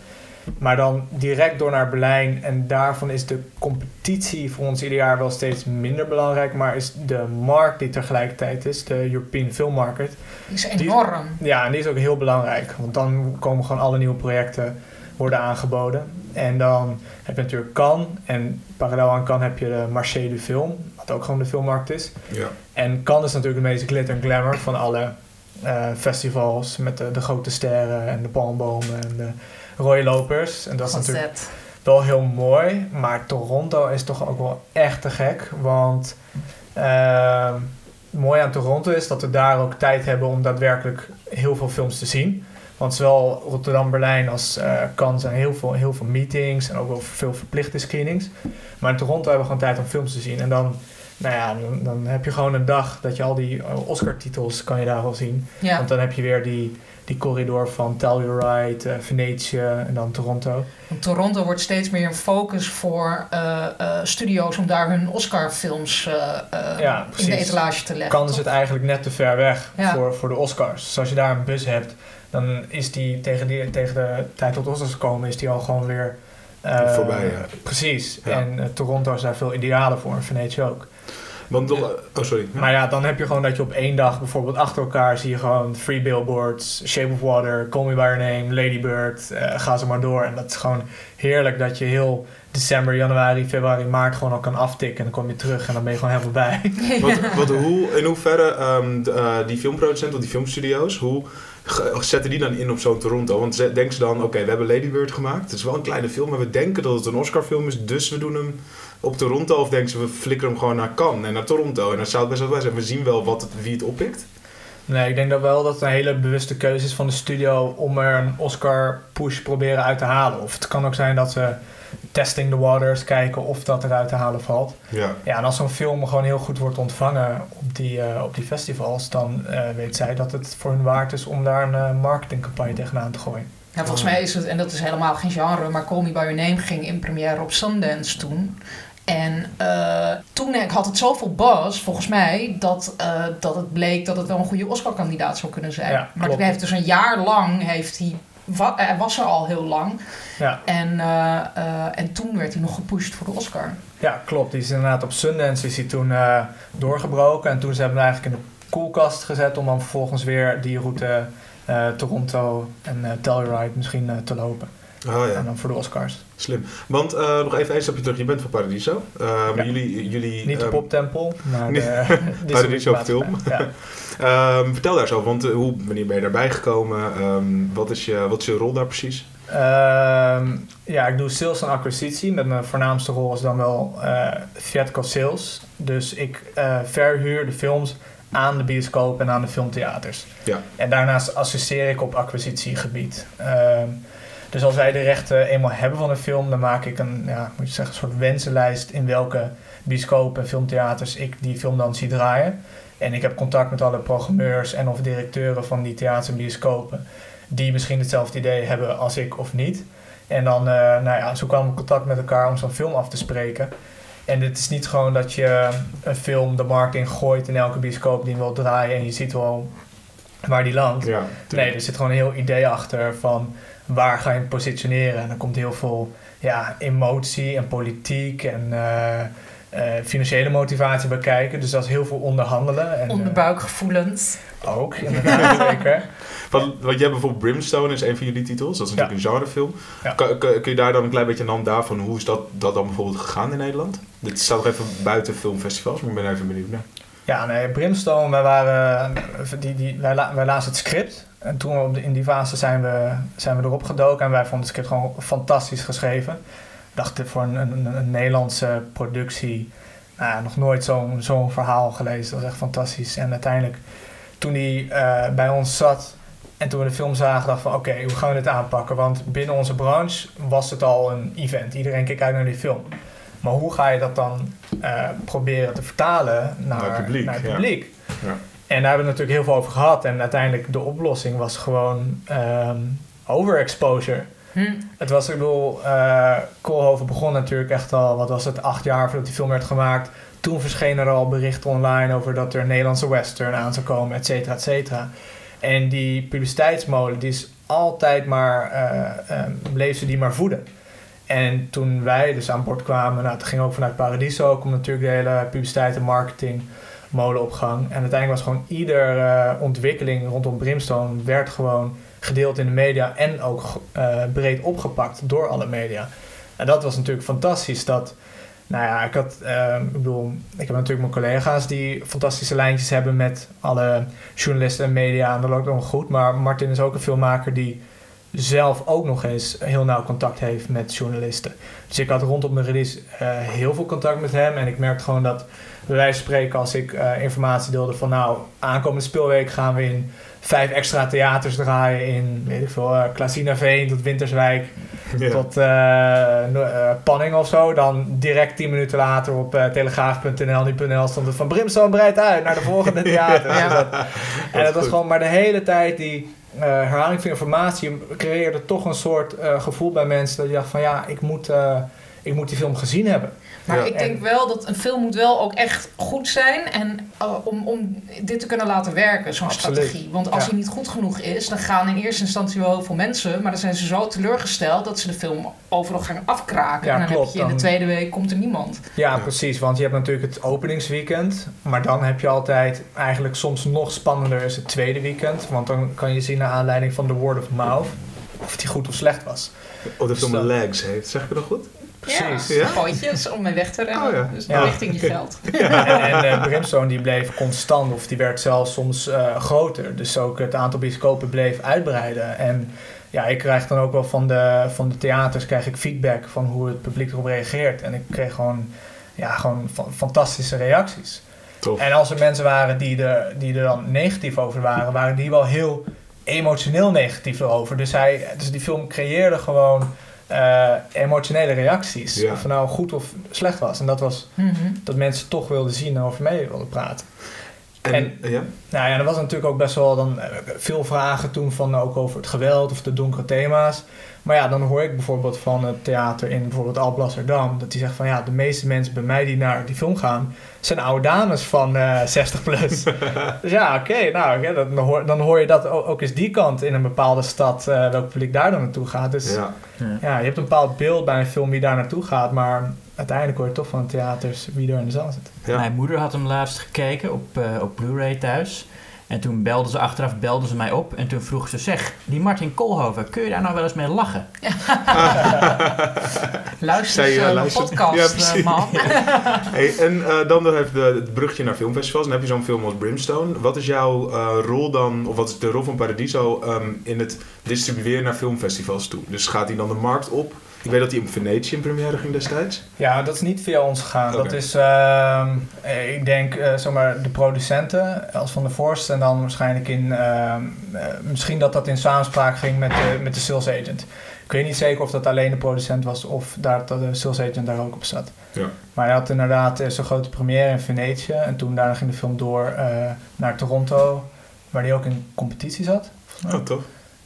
Maar dan direct door naar Berlijn. En daarvan is de competitie voor ons ieder jaar wel steeds minder belangrijk. Maar is de markt die tegelijkertijd is, de European Film Market. Die is enorm. Ja, en die is ook heel belangrijk. Want dan komen gewoon alle nieuwe projecten worden aangeboden. En dan heb je natuurlijk Cannes. En parallel aan Cannes heb je de Marché du Film. Wat ook gewoon de filmmarkt is. Ja. En Cannes is natuurlijk de meest glitter en glamour van alle eh, festivals. Met de, de grote sterren en de palmbomen en de rode lopers. En dat is natuurlijk wel heel mooi. Maar Toronto is toch ook wel echt te gek. Want ehm, mooi aan Toronto is dat we daar ook tijd hebben om daadwerkelijk heel veel films te zien. Want zowel Rotterdam, Berlijn als Cannes zijn heel veel, heel veel meetings en ook wel veel verplichte screenings. Maar in Toronto hebben we gewoon tijd om films te zien. En dan, nou ja, dan, dan heb je gewoon een dag dat je al die eh, Oscar-titels kan je daar wel zien. Ja. Want dan heb je weer die, die corridor van Telluride, eh Venetië en dan Toronto. Want Toronto wordt steeds meer een focus voor eh, eh, studio's om daar hun Oscar-films eh, eh, Ja, in de etalage te leggen. Kan is toch? het eigenlijk net te ver weg Ja. voor, voor de Oscars. Dus als je daar een bus hebt, dan is die tegen, die, tegen de tijd tot Oscars komen, is die al gewoon weer... eh, Voorbij, ja. Precies. Ja. En Toronto is daar veel idealer voor, en Venetië ook. Want, oh, sorry. Maar ja, dan heb je gewoon dat je op één dag bijvoorbeeld achter elkaar zie je gewoon Free Billboards, Shape of Water, Call Me By Your Name, Lady Bird, eh, ga ze maar door. En dat is gewoon heerlijk dat je heel december, januari, februari, maart gewoon al kan aftikken. En dan kom je terug en dan ben je gewoon helemaal bij. Wat, wat, hoe, in hoeverre ehm, d- eh, die filmproducenten of die filmstudio's, hoe zetten die dan in op zo'n Toronto? Want ze, denken ze dan, oké, we hebben Lady Bird gemaakt. Het is wel een kleine film, maar we denken dat het een Oscarfilm is, dus we doen hem op Toronto. Of denken ze, we flikkeren hem gewoon naar Cannes en naar Toronto en naar South by Southwest. En we zien wel wat het, wie het oppikt. Nee, ik denk dat wel dat het een hele bewuste keuze is van de studio om er een Oscar push proberen uit te halen. Of het kan ook zijn dat ze testing the waters kijken of dat eruit te halen valt. Ja. Ja, en als zo'n film gewoon heel goed wordt ontvangen op die, eh, op die festivals, dan eh, weet zij dat het voor hun waard is om daar een eh, marketingcampagne tegenaan te gooien. Ja, volgens mij is het, en dat is helemaal geen genre, maar Call Me By Your Name ging in première op Sundance toen. En eh, toen had het zoveel buzz, volgens mij, dat, eh, dat het bleek dat het wel een goede Oscar-kandidaat zou kunnen zijn. Ja, maar hij heeft dus een jaar lang, heeft hij, wa- hij was er al heel lang. Ja. En, eh, eh, en toen werd hij nog gepusht voor de Oscar. Ja, klopt. Die is inderdaad op Sundance is hij toen eh, doorgebroken. En toen ze hebben hem eigenlijk in de koelkast gezet om dan vervolgens weer die route eh, Toronto en eh Telluride misschien eh, te lopen. Oh ja, En dan voor de Oscars. Slim. Want eh, nog even een stapje terug, je bent van Paradiso. Eh, maar jullie, jullie Niet de ehm, poptempel, maar de Paradiso film. Ja. ehm, vertel daar eens over, want eh, hoe, wanneer ben je daarbij gekomen? Ehm, wat, is je, wat is je rol daar precies? Ja, ik doe sales en acquisitie. Met mijn voornaamste rol is dan wel theatrical sales. Dus ik verhuur de films aan de bioscoop en aan de filmtheaters. Ja. En daarnaast assisteer ik op acquisitiegebied. Dus als wij de rechten eenmaal hebben van een film, dan maak ik een, ja, moet je zeggen, een soort wensenlijst in welke bioscopen en filmtheaters ik die film dan zie draaien. En ik heb contact met alle programmeurs en of directeuren van die theaters en bioscopen die misschien hetzelfde idee hebben als ik of niet. En dan, eh, nou ja, zo kwamen we contact met elkaar om zo'n film af te spreken. En het is niet gewoon dat je een film de markt in gooit in elke bioscoop die hem wil draaien en je ziet wel waar die landt. Ja, Nee, er zit gewoon een heel idee achter van waar ga je hem positioneren. En er komt heel veel ja, emotie en politiek en eh, eh, financiële motivatie bij kijken. Dus dat is heel veel onderhandelen. En, eh, Onderbuikgevoelens. ook, inderdaad, zeker. Want, want jij hebt bijvoorbeeld Brimstone is een van jullie titels. Dat is natuurlijk een genrefilm. Ja. Kun, kun, kun je daar dan een klein beetje aan daarvan, hoe is dat, dat dan bijvoorbeeld gegaan in Nederland? Dit staat nog even buiten filmfestivals, maar ik ben even benieuwd naar. Ja, nee, Brimstone, wij, waren, die, die, wij, la- wij lazen het script. En toen we in die fase zijn we, zijn we erop gedoken. En wij vonden het script gewoon fantastisch geschreven. Ik dacht, dit voor een, een, een Nederlandse productie... Nou, nog nooit zo'n zo'n verhaal gelezen. Dat was echt fantastisch. En uiteindelijk, toen die eh, bij ons zat... En toen we de film zagen, dachten we... Oké, hoe gaan we dit aanpakken? Want binnen onze branche was het al een event. Iedereen keek uit naar die film. Maar hoe ga je dat dan eh, proberen te vertalen naar, Naar het publiek, naar het ja. publiek? Ja. En daar hebben we het natuurlijk heel veel over gehad. En uiteindelijk de oplossing was gewoon ehm, overexposure. Hm. Het was, ik bedoel, Koolhoven begon natuurlijk echt al, wat was het, acht jaar voordat die film werd gemaakt. Toen verschenen er al berichten online over dat er een Nederlandse western aan zou komen, et cetera, et cetera. En die publiciteitsmolen die is altijd maar, eh, bleef ze die maar voeden. En toen wij dus aan boord kwamen, nou, het ging ook vanuit Paradiso, komt natuurlijk de hele publiciteit en marketing molen op gang. En uiteindelijk was gewoon ieder eh, ontwikkeling rondom Brimstone werd gewoon gedeeld in de media en ook eh, breed opgepakt door alle media. En dat was natuurlijk fantastisch. Dat, nou ja, ik had, eh, ik bedoel, ik heb natuurlijk mijn collega's die fantastische lijntjes hebben met alle journalisten en media. En dat loopt allemaal goed. Maar Martin is ook een filmmaker die zelf ook nog eens heel nauw contact heeft met journalisten. Dus ik had rondom de release eh, heel veel contact met hem. En ik merkte gewoon dat, bij wijze van spreken, als ik eh, informatie deelde van nou, aankomende speelweek gaan we in vijf extra theaters draaien in, weet ik veel, uh, Klasinaveen tot Winterswijk Ja. tot eh, eh, Panning of zo. Dan direct tien minuten later op eh, telegraaf.nl, nu.nl stond het van Brimstone breidt uit naar de volgende theater. Ja. Dus dat- en dat was gewoon maar de hele tijd die eh, herhaling van informatie creëerde toch een soort eh, gevoel bij mensen dat je dacht van ja, ik moet, eh, ik moet die film gezien hebben. Maar Ja. ik denk wel dat een film moet wel ook echt goed zijn en uh, om, om dit te kunnen laten werken, zo'n strategie. Want als Ja. hij niet goed genoeg is, dan gaan in eerste instantie wel heel veel mensen, maar dan zijn ze zo teleurgesteld dat ze de film overal gaan afkraken. Ja, en dan klopt, heb je in de tweede week komt er niemand. Ja, precies. Want je hebt natuurlijk het openingsweekend. Maar dan heb je altijd eigenlijk soms nog spannender is het tweede weekend. Want dan kan je zien naar aanleiding van de word of mouth of die goed of slecht was. Of de film Stel- Legs heeft, zeg ik dat goed? Precies. Ja, om mee weg te rennen. Oh ja. Dus Ja. richting je geld. en en eh, Brimstone die bleef constant of die werd zelfs soms eh, groter. Dus ook het aantal bioscopen bleef uitbreiden. En ja, ik krijg dan ook wel van de, van de theaters krijg ik feedback van hoe het publiek erop reageert. En ik kreeg gewoon, ja, gewoon fa- fantastische reacties. Tof. En als er mensen waren die er, die er dan negatief over waren, waren die wel heel emotioneel negatief erover. Dus, hij, dus die film creëerde gewoon eh, emotionele reacties. Ja. Of het nou goed of slecht was. En dat was Mhm. dat mensen toch wilden zien en over mee wilden praten. En, en- ja? Nou ja, er was natuurlijk ook best wel dan, eh, veel vragen toen van ook over het geweld of de donkere thema's. Maar ja, dan hoor ik bijvoorbeeld van het theater in bijvoorbeeld Alblasserdam... dat die zegt van ja, de meeste mensen bij mij die naar die film gaan... zijn oude dames van eh 60 plus. dus ja, oké, nou, dan, hoor, dan hoor je dat ook, ook eens die kant in een bepaalde stad... eh, welk publiek daar dan naartoe gaat. Dus ja. Ja. je hebt een bepaald beeld bij een film wie daar naartoe gaat... maar uiteindelijk hoor je toch van de theaters wie er in de zaal zit. Ja. Mijn moeder had hem laatst gekeken op, eh, op Blu-ray thuis. En toen belde ze achteraf belde ze mij op. En toen vroeg ze, zeg, die Martin Koolhoven, kun je daar nou wel eens mee lachen? Luister eens eh, uh, luistert. podcast, Ja, eh, man. Hey, en eh, dan nog even de- het brugje naar filmfestivals. Dan heb je zo'n film als Brimstone. Wat is jouw eh, rol dan, of wat is de rol van Paradiso ehm, in het distribueren naar filmfestivals toe? Dus gaat hij dan de markt op? Ik weet dat hij in Venetië in première ging destijds. Ja, dat is niet via ons gegaan. Dat is, ehm, eh, ik denk, eh zeg maar, de producenten als Van der Vorst. En dan waarschijnlijk in, ehm, eh, misschien dat dat in samenspraak ging met de, met de sales agent. Ik weet niet zeker of dat alleen de producent was of daar, dat de sales agent daar ook op zat. Ja. Maar hij had inderdaad zo'n grote première in Venetië. En toen daarna ging de film door naar Toronto, waar hij ook in competitie zat. Oh, tof.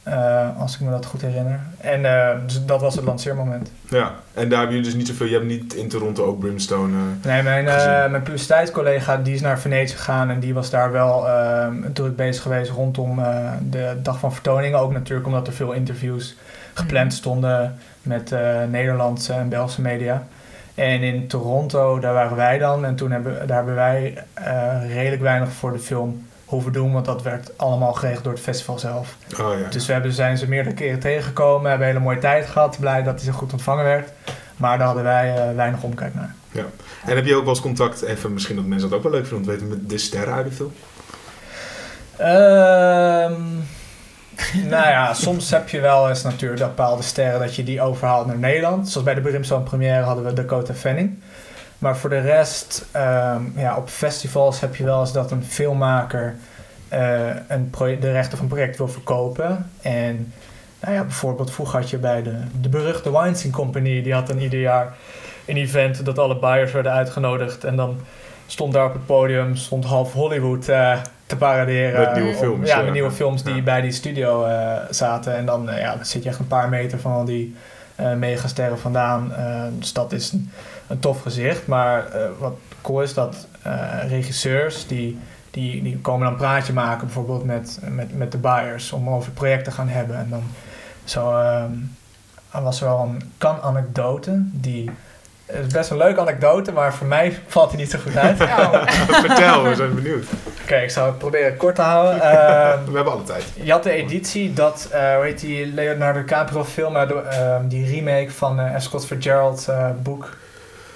Eh, als ik me dat goed herinner. En eh, dus dat was het lanceermoment. Ja, en daar heb je dus niet zoveel... Je hebt niet in Toronto ook Brimstone... eh, Nee, mijn, eh, mijn publiciteitscollega die is naar Venetië gegaan en die was daar wel uh, druk bezig geweest rondom uh, de dag van vertoningen. Ook natuurlijk omdat er veel interviews gepland stonden met uh, Nederlandse en Belgische media. En in Toronto, daar waren wij dan en toen hebben, daar hebben wij uh, redelijk weinig voor de film hoeven doen, want dat werd allemaal geregeld door het festival zelf. Oh, ja. Dus we hebben, zijn ze meerdere keren tegengekomen, hebben een hele mooie tijd gehad, blij dat hij zo goed ontvangen werd. Maar daar hadden wij uh, weinig omkijk naar. Ja. En heb je ook wel eens contact, even misschien dat mensen dat ook wel leuk vinden, weten met de sterren uit de film? Um, nou ja, soms heb je wel eens natuurlijk bepaalde sterren dat je die overhaalt naar Nederland. Zoals bij de Brimstone première hadden we Dakota Fanning. Maar voor de rest, um, ja, op festivals heb je wel eens dat een filmmaker uh, een de rechten van een project wil verkopen. En nou ja, bijvoorbeeld vroeger had je bij de, de beruchte Weinstein Company, die had dan ieder jaar een event dat alle buyers werden uitgenodigd. En dan stond daar op het podium, stond half Hollywood uh, te paraderen. Met nieuwe films. Om, ja, met nieuwe films die ja. bij die studio uh, zaten. En dan, ja, dan zit je echt een paar meter van al die megasterren vandaan. dus dat is een, een tof gezicht. Maar wat cool is dat regisseurs die, die die, komen dan een praatje maken, bijvoorbeeld met, met, met de buyers, om over het project te gaan hebben. En dan zo, ehm, er was er wel een kan-anekdote die... Het is best een leuke anekdote, maar voor mij valt die niet zo goed uit. Oh, Vertel, we zijn benieuwd. Ik zal het proberen kort te houden. Ehm, We hebben alle tijd. je had de editie dat, eh hoe heet die Leonardo DiCaprio film, eh, ehm, die remake van eh F. Scott Fitzgerald eh, boek.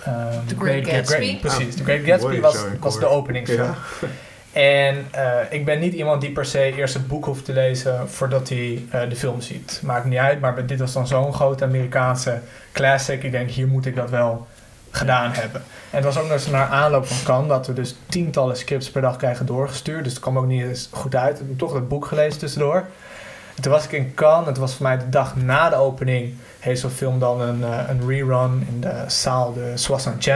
ehm, The Great Gatsby. precies, Ah, The Great Gatsby was, was de openingsfilm. Ja. En eh, ik ben niet iemand die per se eerst het boek hoeft te lezen voordat hij eh, de film ziet. Maakt niet uit, maar dit was dan zo'n grote Amerikaanse classic. Ik denk, hier moet ik dat wel gedaan hebben. En het was ook nog eens naar aanloop van Cannes dat we dus tientallen scripts per dag krijgen doorgestuurd. Dus het kwam ook niet eens goed uit. Ik heb toch het boek gelezen tussendoor. En toen was ik in Cannes. Het was voor mij de dag na de opening. Heeft zo'n film dan een, eh, een rerun in de zaal de Soissons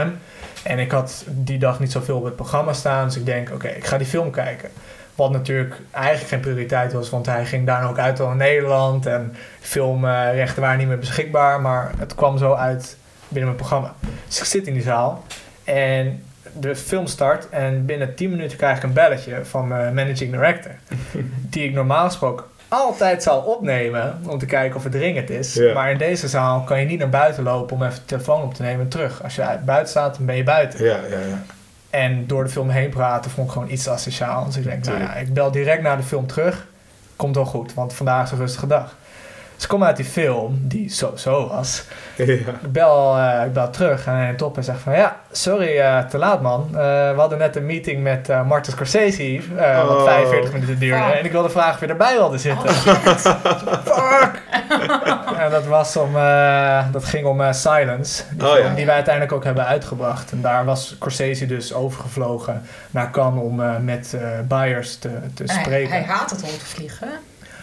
En ik had die dag niet zoveel op het programma staan. Dus ik denk, oké, ik ga die film kijken. Wat natuurlijk eigenlijk geen prioriteit was, want hij ging daarna ook uit in Nederland. En filmrechten waren niet meer beschikbaar. Maar het kwam zo uit binnen mijn programma. Dus ik zit in die zaal. En de film start. En binnen 10 minuten krijg ik een belletje van mijn managing director. die ik normaal gesproken altijd zal opnemen. Om te kijken of het dringend is. Maar in deze zaal kan je niet naar buiten lopen om even de telefoon op te nemen en terug. Als je uit- buiten staat, dan ben je buiten. Ja, ja, ja. En door de film heen praten vond ik gewoon iets asociaal. Dus ik denk, nou ja, ik bel direct na de film terug. Komt wel goed, want vandaag is een rustige dag. Dus ik kom uit die film, die zo-zo was. ja. Ik bel, eh, ik bel terug en hij neemt op en zegt van... Ja, sorry, eh, te laat man. Eh, we hadden net een meeting met eh Martin Scorsese, eh, wat Oh. 45 minuten duurde. Fuck. En ik wilde vragen of je erbij wilde zitten. oh. Fuck! en dat, was om, eh, dat ging om eh, Silence, die, Oh, film ja. die wij uiteindelijk ook hebben uitgebracht. En daar was Scorsese dus overgevlogen naar Cannes om eh, met eh buyers te, te Hij, spreken. hij haat het om te vliegen.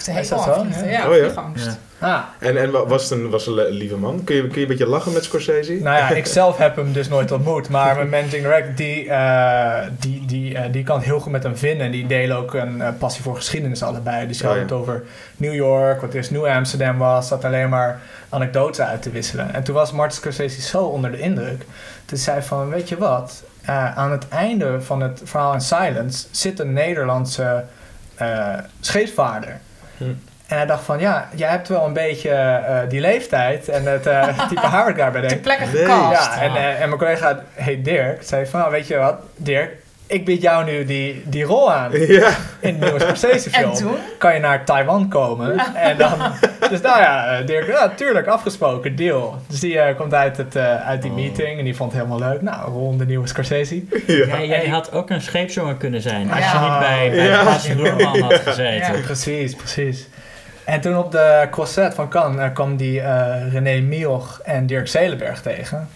Is dat aan zo? Ja. Ja, Oh ja? Ja. Ah, En, en wa- was het een, was een lieve man? Kun je, kun je een beetje lachen met Scorsese? nou ja, ik zelf heb hem dus nooit ontmoet. Maar mijn managing director, die, eh, die, die, eh, die kan het heel goed met hem vinden. En die delen ook een eh, passie voor geschiedenis allebei. Dus je Oh, had ja. het over New York, wat eerst New Amsterdam was. Zat alleen maar anekdotes uit te wisselen. En toen was Martin Scorsese zo onder de indruk. Toen zei hij van, weet je wat? Eh, aan het einde van het verhaal in Silence zit een Nederlandse eh scheepvaarder. Hm. En hij dacht van, ja, jij hebt wel een beetje eh, die leeftijd en het eh, type haar wat ik daarbij Ter denk. plekke gecast. Ja, en, eh, en mijn collega heet Dirk. Zei van, weet je wat, Dirk, ik bied jou nu die, die rol aan Ja. in de nieuwe Scorsese en film. toen? Kan je naar Taiwan komen? En dan, dus nou ja, eh, Dirk, ja, tuurlijk, afgesproken, deal. Dus die eh, komt uit, het, eh, uit die Oh. meeting en die vond het helemaal leuk. Nou, in de nieuwe Scorsese. Ja. Jij had ook een scheepsjongen kunnen zijn. Als Ja. je niet bij, bij Ja. Bas had gezeten. Ja. Precies, precies. En toen op de crosset van Cannes kwam die eh, René Mioch en Dirk Zelenberg tegen.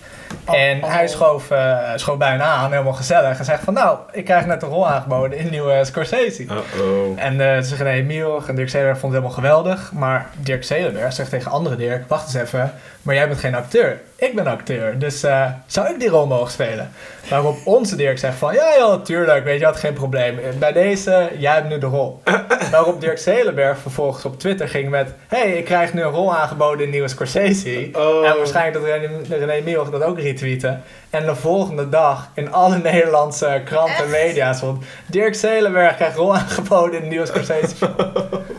Oh, en oh. hij schoof, eh schoof bijna aan, helemaal gezellig. En zegt van, nou, ik krijg net een rol aangeboden in de nieuwe Scorsese. Uh-oh. En eh dus René Mioch en Dirk Zelenberg vonden het helemaal geweldig. Maar Dirk Zelenberg zegt tegen andere Dirk, wacht eens even, maar jij bent geen acteur. Ik ben acteur, dus eh, zou ik die rol mogen spelen? Waarop onze Dirk zegt van, ja joh, tuurlijk, weet je wat, geen probleem. Bij deze, jij hebt nu de rol. Waarop Dirk Zelenberg vervolgens op Twitter ging met, hey, ik krijg nu een rol aangeboden in nieuwe Scorsese. Oh. En waarschijnlijk dat René, René dat ook retweette. En de volgende dag in alle Nederlandse kranten en media stond... Dirk Zelenberg krijgt rol aangeboden in de nieuwe Scorsese.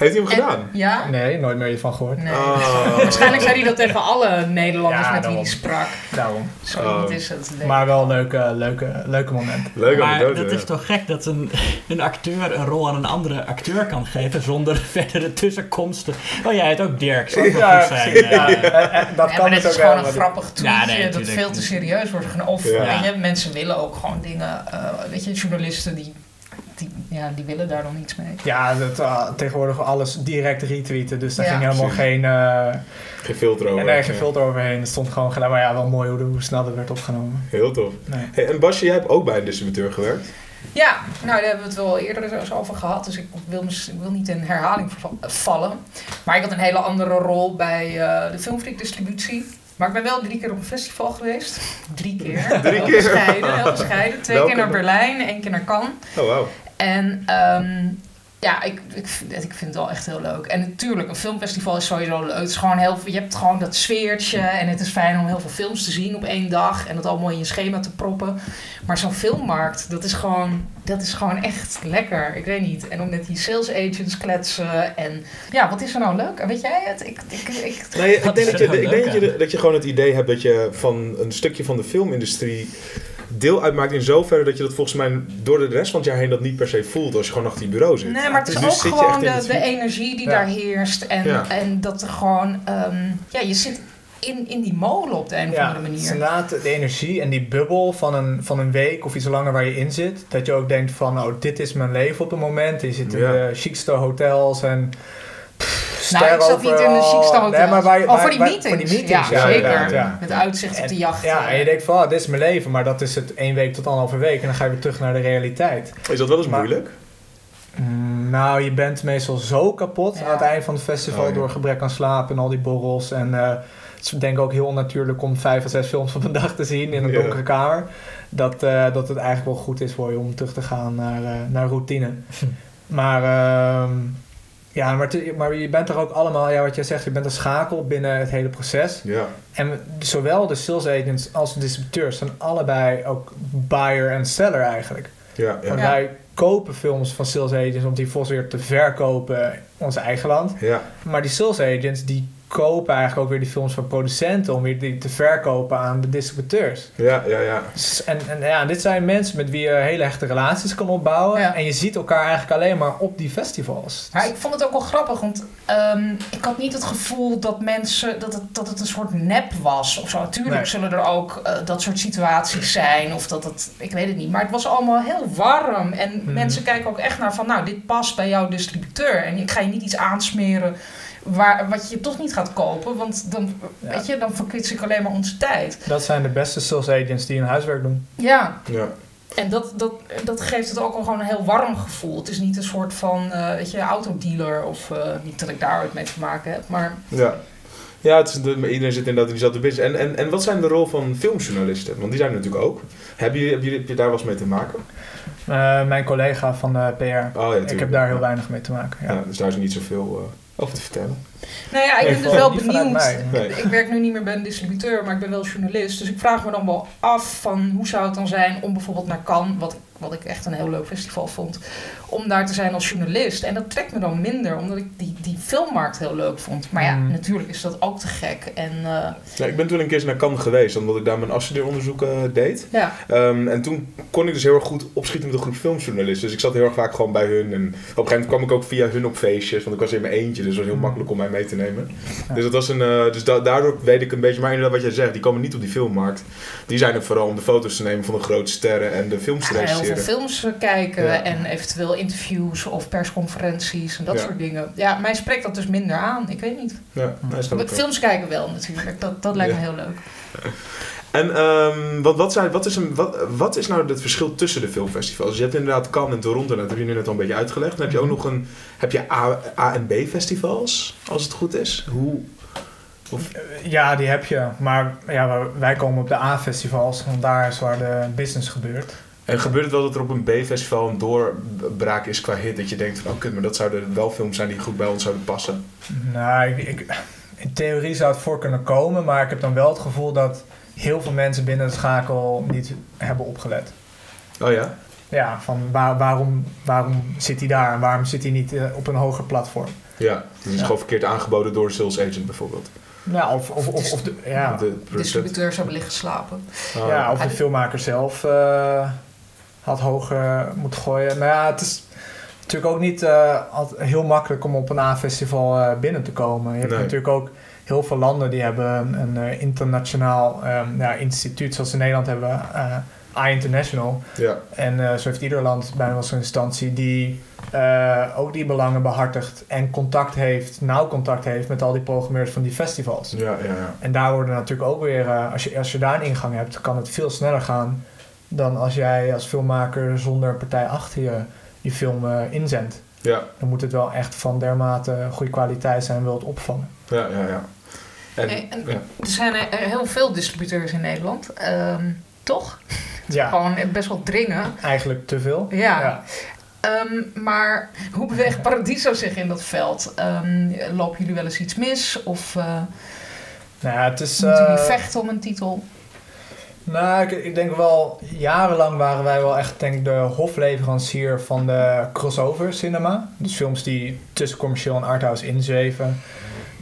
Heeft hij hem En- gedaan? Ja? Nee, nooit meer van gehoord. Nee. Oh. Waarschijnlijk zei hij dat tegen alle Nederlanders Ja, met wie hij sprak. Daarom. Zo Oh. is het. Maar wel leuke, leuke, leuke momenten. Leuk maar anekdote, dat ja. is toch gek dat een, een acteur een rol aan een andere acteur kan geven zonder verdere tussenkomsten. Oh, jij heet ook Dirk, zou ook Ja, zijn. Ja, eh. en- en dat Ja, kan maar dus is ook gewoon een grappig tweetje Ja, nee, dat veel te serieus wordt genomen. Of Ja. weet je, mensen willen ook gewoon dingen. eh, weet je, journalisten die, die, ja, die willen daar dan iets mee. Ja, dat, uh, tegenwoordig alles direct retweeten. Dus daar Ja. ging helemaal geen, eh Geen filter over. nee, geen filter overheen. Het stond gewoon gelijk. Maar ja, wel mooi hoe, hoe snel dat werd opgenomen. Heel tof. Nee. Hey, en Basje, jij hebt ook bij een distributeur gewerkt. Ja, nou daar hebben we het wel eerder eens over gehad. Dus ik wil, ik wil niet in herhaling vallen. Maar ik had een hele andere rol bij eh, de Filmfreak distributie. Maar ik ben wel drie keer op een festival geweest. Drie keer. Drie Heel keer? bescheiden, heel bescheiden. Twee Welke? keer naar Berlijn, één keer naar Cannes. Oh, wauw. En ehm, ja, ik, ik, vind- ik vind het wel echt heel leuk. En natuurlijk, een filmfestival is sowieso leuk. Het is gewoon heel, je hebt gewoon dat sfeertje. En het is fijn om heel veel films te zien op één dag. En dat allemaal in je schema te proppen. Maar zo'n filmmarkt, dat is gewoon, dat is gewoon echt lekker. Ik weet niet. En om met die sales agents kletsen. En ja, wat is er nou leuk? Weet jij het? Ik, ik, ik, Nee, ik Dat denk, dat je, wel ik denk dat, je, dat je gewoon het idee hebt dat je van een stukje van de filmindustrie deel uitmaakt in zoverre dat je dat volgens mij door de rest van het jaar heen dat niet per se voelt als je gewoon achter die bureau zit. Nee, maar het is Dus nu ook gewoon de, de energie die Ja. daar heerst. En, Ja. en dat er gewoon... ehm, ja, je zit in, in die molen op de een of Ja, andere het is manier. inderdaad de energie en die bubbel van een, van een week of iets langer waar je in zit. Dat je ook denkt van, oh, dit is mijn leven op het moment. Je zit in Ja. de chicste hotels en... pff, Nou, ik zat niet in de overal. chicste hotels. Nee, maar oh, voor die waar- meetings. Voor die meetings, ja, ja, zeker. Met uitzicht op de jacht. Ja, en je denkt van, oh, dit is mijn leven, maar dat is het één week tot anderhalve week. En dan ga je weer terug naar de realiteit. Is dat wel eens Maar- moeilijk? Mm, nou, je bent meestal zo kapot Ja. aan het eind van het festival Oh, ja. door gebrek aan slaap en al die borrels. En eh, het is denk ik ook heel onnatuurlijk om vijf of zes films op een dag te zien in een Ja. donkere kamer. Dat, eh, dat het eigenlijk wel goed is voor je om terug te gaan naar, eh, naar routine. maar, ehm, ja, maar, te- maar je bent er ook allemaal, ja, wat jij zegt, je bent een schakel binnen het hele proces. Ja. En zowel de sales agents als de distributeurs zijn allebei ook buyer en seller eigenlijk. Ja, ja. Want wij kopen films van sales agents om die volgens weer te verkopen in ons eigen land. ja. Maar die sales agents die kopen eigenlijk ook weer die films van producenten om weer die te verkopen aan de distributeurs. Ja, ja, ja. Dus- En, en ja, dit zijn mensen met wie je hele hechte relaties kan opbouwen. Ja. En je ziet elkaar eigenlijk alleen maar op die festivals. Maar ik vond het ook wel grappig, want ehm, ik had niet het gevoel dat mensen dat het, dat het een soort nep was of zo. Natuurlijk Nee. zullen er ook eh, dat soort situaties zijn, of dat het, ik weet het niet. Maar het was allemaal heel warm en Mhm. mensen kijken ook echt naar van, nou, dit past bij jouw distributeur. En ik ga je niet iets aansmeren waar, wat je toch niet gaat kopen, want dan, Ja. weet je, dan verkwits ik alleen maar onze tijd. Dat zijn de beste sales agents die hun huiswerk doen. Ja, ja. en dat, dat, dat geeft het ook al gewoon een heel warm gevoel. Het is niet een soort van, eh, weet je, autodealer of eh, niet dat ik daar ooit mee te maken heb, maar Ja. Ja, het is, de- iedereen zit inderdaad in diezelfde business. En, en, en wat zijn de rol van filmjournalisten? Want die zijn er natuurlijk ook. Heb je, heb je, heb je daar eens mee te maken? Eh, mijn collega van de PR. Oh, ja, ik heb daar heel Ja. weinig mee te maken. Ja. Ja, dus daar is niet zoveel eh, over te vertellen. Nou ja, ik ben dus wel benieuwd. Nee. Ik werk nu niet meer bij een distributeur, maar ik ben wel journalist. Dus ik vraag me dan wel af van hoe zou het dan zijn om bijvoorbeeld naar Cannes, wat, wat ik echt een heel leuk festival vond, om daar te zijn als journalist. En dat trekt me dan minder, omdat ik die, die filmmarkt heel leuk vond. Maar ja, Mm. natuurlijk is dat ook te gek. En eh, Ja, ik ben toen een keer naar Cannes geweest, omdat ik daar mijn afstudeeronderzoek eh, deed. ja, Ehm, en toen kon ik dus heel erg goed opschieten met een groep filmjournalisten. Dus ik zat heel erg vaak gewoon bij hun. En op een gegeven moment kwam ik ook via hun op feestjes, want ik was in mijn eentje, dus het was heel Mm. makkelijk om mij mee te nemen. Ja. Dus, dat was een, eh, dus da- daardoor weet ik een beetje, maar inderdaad wat jij zegt, die komen niet op die filmmarkt. Die zijn er vooral om de foto's te nemen van de grote sterren en de films te heel veel films kijken Ja. en eventueel interviews of persconferenties en dat Ja. soort dingen. Ja, mij spreekt dat dus minder aan. Ik weet niet. Ja, nee, films kijken wel natuurlijk. Dat, dat lijkt me heel leuk. En ehm, wat, wat, zijn, wat, is een, wat, wat is nou het verschil tussen de filmfestivals? Dus je hebt inderdaad Cannes en Toronto, dat heb je nu net al een beetje uitgelegd. Dan heb je ook Mhm. nog een, heb je A, A en B festivals, als het goed is. Hoe? Of, Ja, die heb je. Maar ja, wij- wij komen op de A-festivals, want daar is waar de business gebeurt. En gebeurt het wel dat er op een B-festival een doorbraak is qua hit? Dat je denkt van, oh kut, maar dat zouden wel films zijn die goed bij ons zouden passen. Nou, ik, ik- in theorie zou het voor kunnen komen, maar ik heb dan wel het gevoel dat heel veel mensen binnen de schakel niet hebben opgelet. Oh ja? Ja, van waar, waarom, waarom zit hij daar en waarom zit hij niet eh, op een hoger platform? Ja, dus het is Ja. gewoon verkeerd aangeboden door een sales agent bijvoorbeeld. Ja, of, of, of, of de, ja, De. Distributeurs hebben liggen slapen. Oh, ja, of de filmmaker zelf eh, had hoger moeten gooien. Maar ja, het is natuurlijk ook niet eh, heel makkelijk om op een A-festival eh, binnen te komen. Je hebt Nee. natuurlijk ook heel veel landen die hebben een, een eh, internationaal ehm, ja, instituut, zoals in Nederland hebben we eh, A-International. ja. En eh, zo heeft ieder land bijna wel zo'n instantie die eh, ook die belangen behartigt en contact heeft, nauw contact heeft met al die programmeurs van die festivals. Ja, ja, ja. En daar worden natuurlijk ook weer, eh, als, je, als je daar een ingang hebt, kan het veel sneller gaan dan als jij als filmmaker zonder een partij achter je je film eh, inzendt. Ja, Dan moet het wel echt van dermate goede kwaliteit zijn en wil het opvangen. ja, ja. ja. En, ja. Er zijn er heel veel distributeurs in Nederland. Ehm, toch? Ja, Gewoon best wel dringen. eigenlijk te veel. Ja. Ehm, maar hoe beweegt Paradiso zich in dat veld? Ehm, lopen jullie wel eens iets mis? Of eh Nou ja, het is... moeten jullie eh, vechten om een titel? Nou, ik, ik denk wel, jarenlang waren wij wel echt denk ik, de hofleverancier van de crossover cinema. Dus films die tussen commercieel en arthouse inzweven.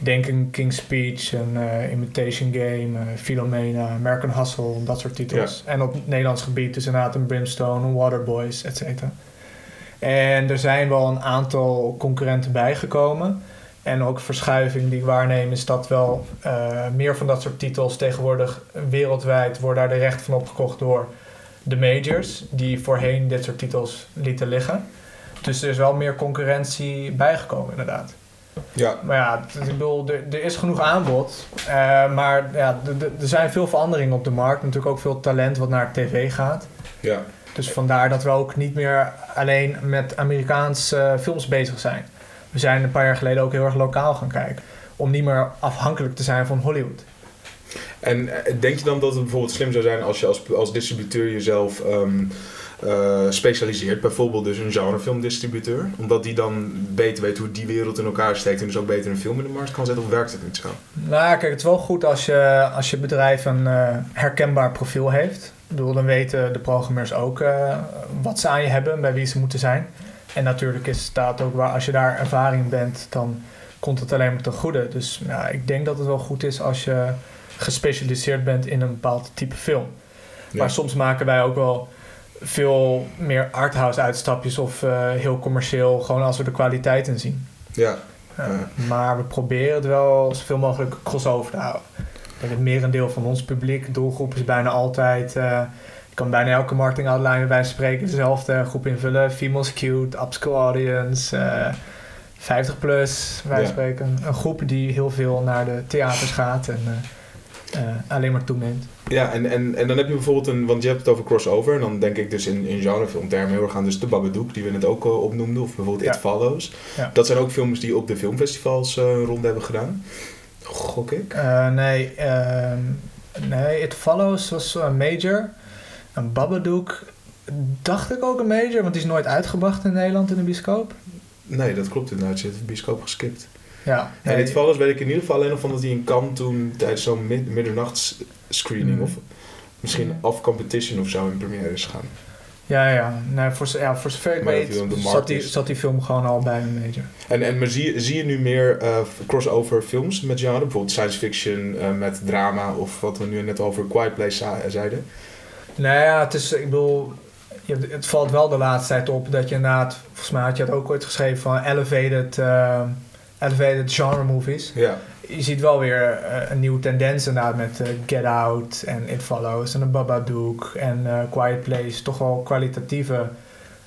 Denk een King's Speech, een eh, Imitation Game, eh, Philomena, American Hustle, dat soort titels. En op Nederlands gebied dus inderdaad een Brimstone, een Waterboys, et cetera. En er zijn wel een aantal concurrenten bijgekomen. En ook verschuiving die ik waarneem is dat wel eh, meer van dat soort titels tegenwoordig wereldwijd worden daar de rechten van opgekocht door de majors, die voorheen dit soort titels lieten liggen. Dus er is wel meer concurrentie bijgekomen, inderdaad. Ja, Maar ja, ik bedoel, er, er is genoeg aanbod. eh, maar ja, er zijn veel veranderingen op de markt. Natuurlijk ook veel talent wat naar tv gaat. ja. Dus vandaar dat we ook niet meer alleen met Amerikaanse eh, films bezig zijn. We zijn een paar jaar geleden ook heel erg lokaal gaan kijken. Om niet meer afhankelijk te zijn van Hollywood. En eh, denk je dan dat het bijvoorbeeld slim zou zijn als je als, als distributeur jezelf ehm, eh, specialiseert? Bijvoorbeeld dus een genrefilmdistributeur. Omdat die dan beter weet hoe die wereld in elkaar steekt en dus ook beter een film in de markt kan zetten? Of werkt het niet zo? Nou, kijk, het is wel goed als je, als je bedrijf een eh, herkenbaar profiel heeft. Ik bedoel, dan weten de programmeurs ook wat ze aan je hebben en bij wie ze moeten zijn. En natuurlijk is het staat ook waar, als je daar ervaring bent, dan komt het alleen maar ten goede. Dus ja, ik denk dat het wel goed is als je gespecialiseerd bent in een bepaald type film. Ja. Maar soms maken wij ook wel veel meer arthouse uitstapjes of eh, heel commercieel, gewoon als we de kwaliteit in zien. Ja. Maar we proberen het wel zoveel mogelijk crossover te houden. Kijk, Het merendeel van ons publiek, doelgroep is bijna altijd... kan bijna elke marketing outline bij spreken dezelfde groep invullen. Females cute, upscale audience, eh 50 plus, wij Ja. spreken. Een groep die heel veel naar de theaters gaat en eh, eh, alleen maar toeneemt. ja en, en, en dan heb je bijvoorbeeld een... Want je hebt het over crossover. En dan denk ik dus in, in genrefilmtermen heel erg aan dus de Babadook, die we net ook al opnoemden. Of bijvoorbeeld Ja. It Follows. Ja. Dat zijn ook films die op de filmfestivals een ronde hebben gedaan. Gok ik. Nee, ehm, nee, It Follows was een major. Een Babadook dacht ik ook een major, want die is nooit uitgebracht in Nederland in de bioscoop. Nee, dat klopt inderdaad. Je hebt de bioscoop geskipt. Ja, En nee, It Follows weet ik in ieder geval alleen nog van dat hij in Cannes toen tijdens zo'n mid middernachts screening Mm. of misschien Mm. off competition of zo in première is gegaan. ja, ja. Nee, voor, ja, voor zover ik Maar weet zat die, zat die film gewoon al bij een major. En, en maar zie, je- zie je nu meer eh, crossover films met genre? Bijvoorbeeld science fiction eh, met drama of wat we nu net over Quiet Place zeiden? Nou ja, het is, ik bedoel, het valt wel de laatste tijd op dat je inderdaad, volgens mij had je het ook ooit geschreven van elevated, eh, elevated genre movies. Ja, je ziet wel weer eh, een nieuwe tendens inderdaad met eh, Get Out en It Follows en een Babadook en Quiet Place. Toch wel kwalitatieve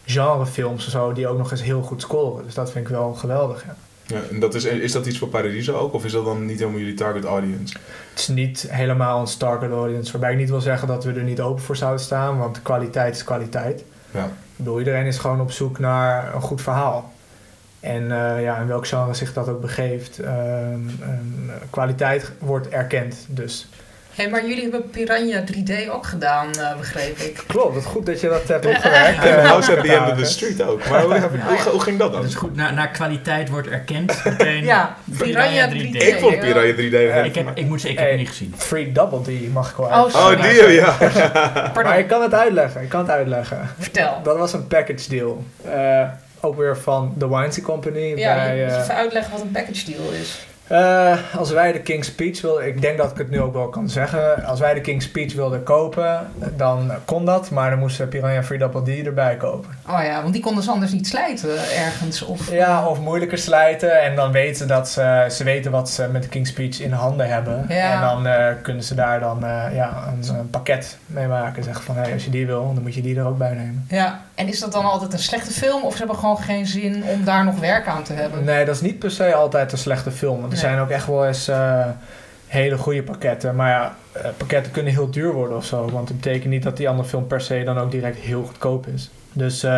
genrefilms en zo die ook nog eens heel goed scoren. Dus dat vind ik wel geweldig. Ja. Ja en dat is, is dat iets voor Paradiso ook? Of is dat dan niet helemaal jullie target audience? Het is niet helemaal een target audience, waarbij ik niet wil zeggen dat we er niet open voor zouden staan, want kwaliteit is kwaliteit. Ja. Ik bedoel, iedereen is gewoon op zoek naar een goed verhaal. En eh, ja, in welk genre zich dat ook begeeft, ehm, ehm, kwaliteit wordt erkend. Dus Hé, maar jullie hebben Piranha 3D ook gedaan, eh, begreep ik. Klopt, het is goed dat je dat hebt opgewerkt. En Eh, House at the End of the. Street ook. Maar hoe, hoe, hoe ging dat dan? Dat is goed. Naar, naar kwaliteit wordt erkend. Meteen. Ja, Piranha 3D. Ik vond Piranha 3D Ja, Ik heb, ik moet zeggen, ik heb Hey. het niet gezien. Free Double D mag ik wel Oh, sorry. Oh, die ja. Maar ik kan het uitleggen, ik kan het uitleggen. vertel. Dat was een package deal. Eh, ook weer van The Weinstein Company. Ja, bij, je moet even uitleggen wat een package deal is. Eh, als wij de King's Speech wilden, ik denk dat ik het nu ook wel kan zeggen. Als wij de King's Speech wilden kopen, dan kon dat. Maar dan moesten Piranha Free Double D erbij kopen. Oh ja, want die konden ze anders niet slijten ergens. Of, Ja, of moeilijker slijten. En dan weten ze dat ze, ze weten wat ze met de King's Speech in handen hebben. Ja. En dan eh, kunnen ze daar dan eh, ja, een, een pakket mee maken. Zeggen van, hey, als je die wil, dan moet je die er ook bij nemen. Ja, en is dat dan altijd een slechte film? Of ze hebben gewoon geen zin om daar nog werk aan te hebben? Nee, dat is niet per se altijd een slechte film. Want er Nee. zijn ook echt wel eens eh, hele goede pakketten. Maar ja, eh, pakketten kunnen heel duur worden of zo. Want het betekent niet dat die andere film per se dan ook direct heel goedkoop is. Dus, eh,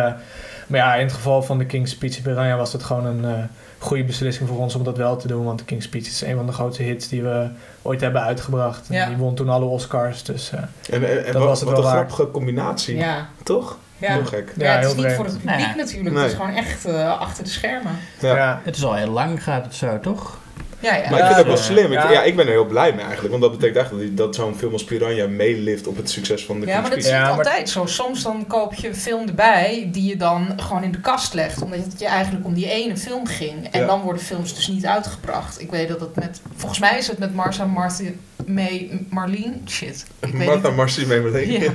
maar ja, in het geval van de King's Speech in Piranha was het gewoon een goede beslissing voor ons om dat wel te doen. Want The King's Speech is een van de grootste hits die we ooit hebben uitgebracht. En Ja. Die won toen alle Oscars. Dus eh, En, en, en Dat wat, was het wat een wel waard. grappige combinatie, Ja. toch? Ja. Heel gek. Ja, Ja, het is heel niet voor het publiek natuurlijk. Nee. Het is gewoon echt eh, achter de schermen. Ja. ja. Het is al heel lang gaat het zo, toch? Ja, ja. Maar Ja, ik vind het ook wel slim. Ik, ja. ja. ik ben er heel blij mee eigenlijk. Want dat betekent eigenlijk dat, dat zo'n film als Piranha meelift op het succes van de Ja, maar dat is niet maar- altijd zo. Soms dan koop je een film erbij die je dan gewoon in de kast legt. Omdat het je eigenlijk om die ene film ging. En Ja. dan worden films dus niet uitgebracht. Ik weet dat het met... Volgens mij is het met Marcia Martin, May, Marlene... Shit. Ik weet Martha. Marcy mee meteen. Ja.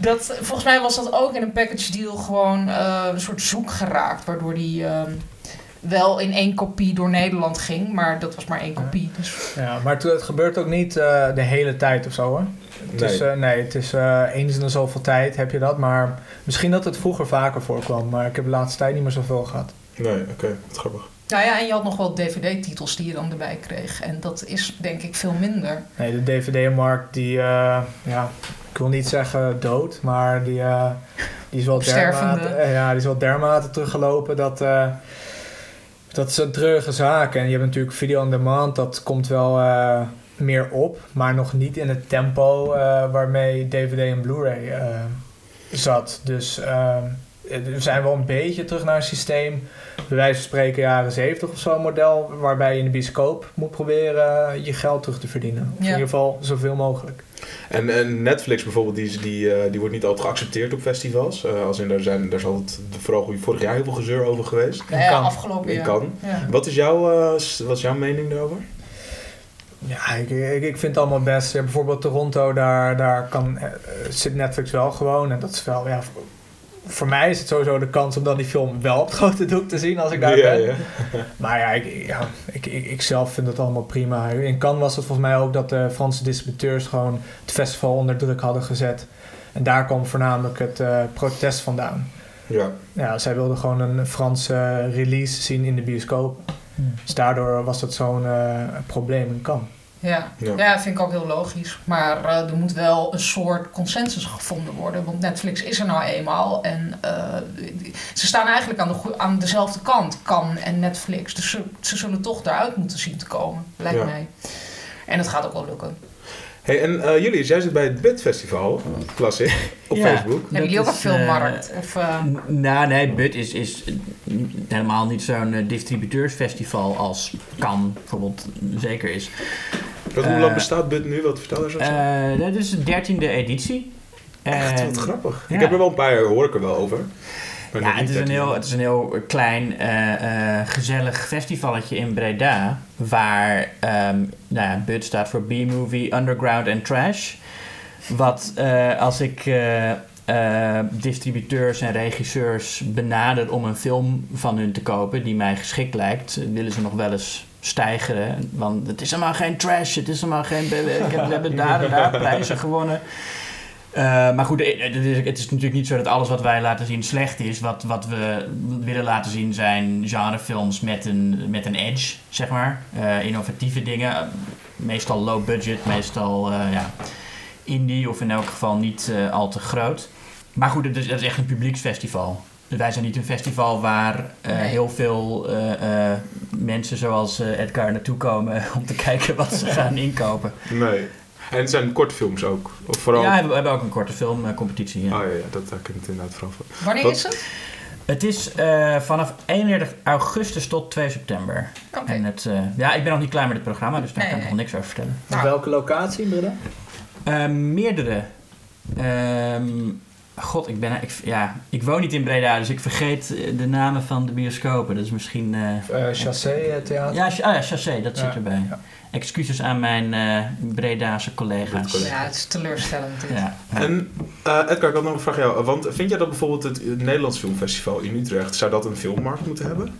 Dat, volgens mij was dat ook in een package deal gewoon eh, een soort zoek geraakt. Waardoor die ehm, wel in één kopie door Nederland ging. Maar dat was maar één kopie. Dus Ja, maar het, het gebeurt ook niet eh, de hele tijd of zo hoor. Het Nee. is, eh, nee, het is eh, eens in de zoveel tijd heb je dat. Maar misschien dat het vroeger vaker voorkwam. Maar ik heb de laatste tijd niet meer zoveel gehad. Nee, oké. Wat grappig. Nou ja, en je had nog wel dvd-titels die je dan erbij kreeg. En dat is denk ik veel minder. Nee, de DVD-markt die, eh, ja, ik wil niet zeggen dood, maar die, eh, die is wel dermate, ja, die is wel dermate teruggelopen dat, eh, dat is een treurige zaak. En je hebt natuurlijk video on demand, dat komt wel eh, meer op, maar nog niet in het tempo eh, waarmee DVD en Blu-ray eh, zat. Dus eh, we zijn wel een beetje terug naar een systeem, bij wijze van spreken jaren 70 of zo model, waarbij je in de bioscoop moet proberen je geld terug te verdienen. Of Ja. in ieder geval zoveel mogelijk. En, en Netflix bijvoorbeeld, die, die, eh, die wordt niet altijd geaccepteerd op festivals. Eh, als in, daar, zijn, daar is altijd vooral vorig jaar heel veel gezeur over geweest. Ja, afgelopen jaar. Ja. Wat is, jouw, eh, wat is jouw mening daarover? Ja, ik, ik, ik vind het allemaal best. Ja, bijvoorbeeld Toronto, daar, daar kan, eh, zit Netflix wel gewoon. En dat is wel, ja, voor, mij is het sowieso de kans om dan die film wel op het grote doek te zien als ik daar ja, ben. ja. Maar ja, ik, ja ik, ik, ik zelf vind het allemaal prima. In Cannes was het volgens mij ook dat de Franse distributeurs gewoon het festival onder druk hadden gezet. En daar kwam voornamelijk het eh, protest vandaan. ja. Ja, zij wilden gewoon een Franse release zien in de bioscoop. Dus daardoor was dat zo'n eh, probleem in Cannes. Ja. Ja. Ja. vind ik ook heel logisch. Maar eh, er moet wel een soort consensus gevonden worden. Want Netflix is er nou eenmaal. En eh, ze staan eigenlijk aan, de, aan dezelfde kant, Kan en Netflix. Dus ze, ze zullen toch daaruit moeten zien te komen, lijkt Ja. mij. En het gaat ook wel lukken. Hey, en eh jullie, jij zit bij het BIT Festival, las ik, op Ja. Facebook. Hebben jullie ook een filmmarkt? of, eh, N- Nou, nee, Bud is, is helemaal niet zo'n eh, distributeursfestival als kan bijvoorbeeld zeker is. Wat, hoe Eh, lang bestaat BIT nu? Wat vertel eens zo? Eh, dit is de dertiende editie. Echt, En- wat grappig. ja. Ik heb er wel een paar jaar, hoor ik er wel over. Ja, het is, een 13 heel, het is een heel klein, eh, eh, gezellig festivalletje in Breda. Waar, ehm nou ja, BUD staat voor B-Movie, Underground en Trash. Wat eh, als ik distributeurs en regisseurs benader om een film van hun te kopen die mij geschikt lijkt, willen ze nog wel eens stijgeren. Want het is helemaal geen trash, het is helemaal geen... Ik heb, we hebben daar en daar prijzen gewonnen. Eh, maar goed, eh, het is, het is natuurlijk niet zo dat alles wat wij laten zien slecht is. Wat, wat we willen laten zien zijn genrefilms met een, met een edge, zeg maar. Eh, innovatieve dingen. Meestal low budget, meestal eh, ja, indie of in elk geval niet eh, al te groot. Maar goed, het is, het is echt een publieksfestival. Wij zijn niet een festival waar eh, Nee. heel veel eh, eh, mensen zoals eh, Edgar naartoe komen om te kijken wat ze gaan inkopen. Nee. En het zijn korte films ook. Of vooral... Ja, we hebben, ook een korte filmcompetitie. Ja. Oh ja, ja, dat daar kan ik het inderdaad vooral van. wanneer is het? Het is eh, vanaf 31 augustus tot 2 september. Oké. En het, eh, ja, ik ben nog niet klaar met het programma, dus daar Nee, kan ik nog niks over vertellen. Nou. welke locatie in Breda? Eh, meerdere. Ehm, God, ik, ben, ik, ja, ik woon niet in Breda, dus ik vergeet eh, de namen van de bioscopen. Dat is misschien... eh, Uh, Chassé eh, Theater? ja, ah, ja, Chassé, dat Ja, zit erbij. ja. Excuses aan mijn eh Bredaanse collega's. Ja, het is teleurstellend dit. Ja. En uh, Edgar, ik had nog een vraag aan jou. Want vind jij dat bijvoorbeeld het, Nederlands Filmfestival in Utrecht, zou dat een filmmarkt moeten hebben?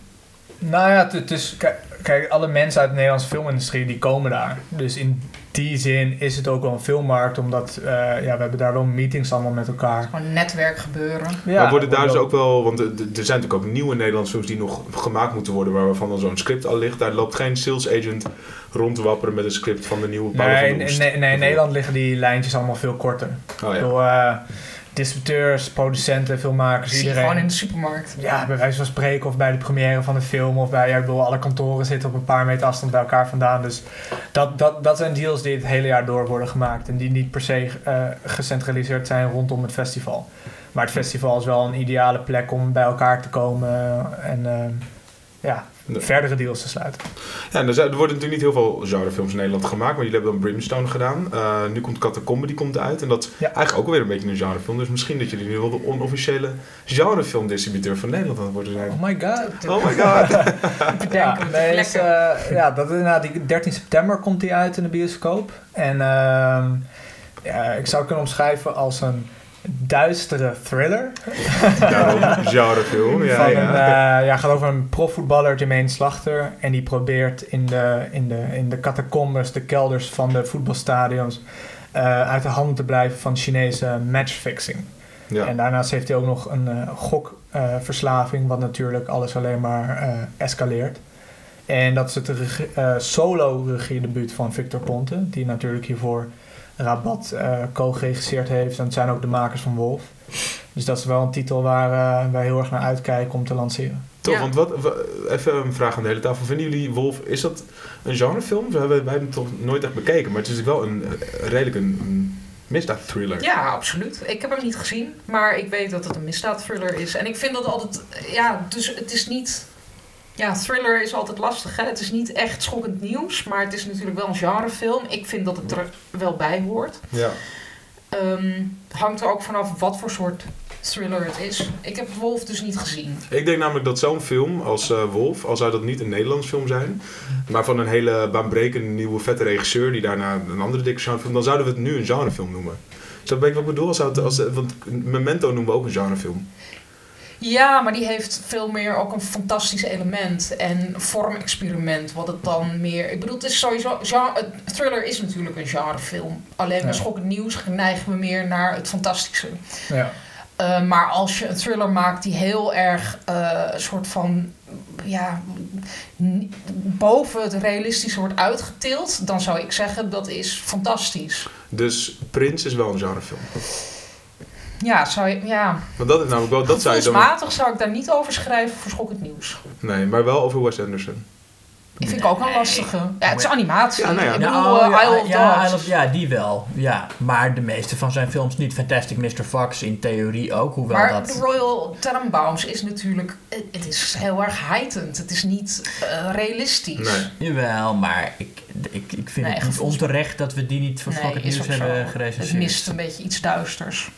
Nou ja, het- het is, kijk, kijk, alle mensen uit de Nederlandse filmindustrie die komen daar. Dus in die zin is het ook wel een filmmarkt, omdat eh, ja, we hebben daar wel meetings allemaal met elkaar. Gewoon netwerk gebeuren. Ja, maar worden daar dus ook wel, want er zijn natuurlijk ook nieuwe Nederlandse films die nog gemaakt moeten worden, waarvan dan zo'n script al ligt. Daar loopt geen sales agent rond te wapperen met een script van de nieuwe Paul Nee, van in, de in, Oest, nee, in bijvoorbeeld. Nederland liggen die lijntjes allemaal veel korter. Oh ja. eh, distributeurs, producenten, filmmakers, Zie je iedereen. gewoon in de supermarkt. Ja, bij wijze van spreken of bij de première van de film of bij, ja, ik bedoel, alle kantoren zitten op een paar meter afstand bij elkaar vandaan. Dus dat, dat, dat zijn deals die het hele jaar door worden gemaakt en die niet per se eh, gecentraliseerd zijn rondom het festival. Maar het festival is wel een ideale plek om bij elkaar te komen en eh, ja, Nee. verdere deals te sluiten. Ja, er, zijn, er worden natuurlijk niet heel veel genrefilms in Nederland gemaakt, maar jullie hebben dan Brimstone gedaan. Eh, nu komt Catacombe, die komt uit. En dat is Ja. eigenlijk ook alweer een beetje een genrefilm. Dus misschien dat jullie nu wel de onofficiële genrefilmdistributeur van Nederland aan het worden zijn. Oh my god. Oh my god. Ja, nee, is, lekker. eh, ja, dat die 13 september komt die uit in de bioscoop. En ehm, ja, ik zou het kunnen omschrijven als een duistere thriller. Daarom, genrefilm. Ja, van Een, ja. eh, ja, gaat over een profvoetballer, Jermaine Slachter. En die probeert in de, in de, in de catacombes, de kelders van de voetbalstadions... eh, uit de handen te blijven van Chinese matchfixing. ja. En daarnaast heeft hij ook nog een eh, gokverslaving, wat natuurlijk alles alleen maar escaleert. En dat is het regie- eh, solo-regiedebuut van Victor Ponte, die natuurlijk hiervoor Rabat eh, co-geregisseerd heeft. En het zijn ook de makers van Wolf. Dus dat is wel een titel waar eh, wij heel erg naar uitkijken om te lanceren. Toch, Ja. want wat, wa- even een vraag aan de hele tafel. Vinden jullie Wolf, is dat een genrefilm? We hebben, wij hebben het toch nooit echt bekeken, maar het is wel een, eh, redelijk een, een misdaadthriller. Ja, absoluut. Ik heb hem niet gezien, maar ik weet dat het een misdaadthriller is. En ik vind dat altijd, ja, dus het is niet, ja, thriller is altijd lastig. Hè? Het is niet echt schokkend nieuws, maar het is natuurlijk wel een genrefilm. Ik vind dat het er wel bij hoort. Ja. Ehm, hangt er ook vanaf wat voor soort thriller het is. Ik heb Wolf dus niet gezien. Ik denk namelijk dat zo'n film als eh, Wolf, al zou dat niet een Nederlands film zijn, maar van een hele baanbrekende nieuwe vette regisseur die daarna een andere dikke genrefilm, dan zouden we het nu een genrefilm noemen. Zo ben ik wat ik bedoel? Zou het, als, want Memento noemen we ook een genrefilm. Ja, maar die heeft veel meer ook een fantastisch element en vormexperiment. Wat het dan meer. Ik bedoel, het is sowieso. Genre, het thriller is natuurlijk een genrefilm. Alleen bij Ja. schokkend nieuws neigen we meer naar het fantastische. Ja. Uh, maar als je een thriller maakt die heel erg uh, een soort van. Ja, boven het realistische wordt uitgetild, dan zou ik zeggen dat is fantastisch. Dus Prins is wel een genrefilm. Ja, zou je, ja. Want dat is namelijk wel, dat zou je dan... Gevoelsmatig zou ik daar niet over schrijven voor schokkend nieuws. Nee, maar wel over Wes Anderson. Ik vind ik ook een lastige. Ja, het is animatie. Ja, nou ja. Ik bedoel, Nou, eh, ja, Isle of ja, Dogs. Isle of- ja, die wel. Ja, maar de meeste van zijn films niet. Fantastic Mr. Fox in theorie ook, hoewel maar dat... de Royal Tenenbaums is natuurlijk... Het is heel erg heightened. Het is niet eh, realistisch. Nee. Jawel, maar ik, ik, ik vind Nee, het niet onterecht dat we die niet voor Nee, Nieuws hebben Het gerecenseerd. mist een beetje iets duisters.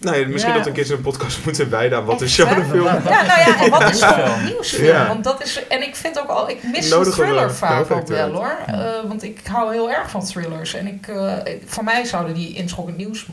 Nee, misschien Ja. dat een keer zo'n podcast moeten wijden aan wat een Echt, hè? genrefilm Ja, nou ja, en wat is Ja. schokkend nieuws? Want dat is... En ik vind ook al... Ik mis een we thriller vaak ook wel, hoor. Eh, want ik hou heel erg van thrillers. En ik, eh, ik- voor mij zouden die in schokkend nieuws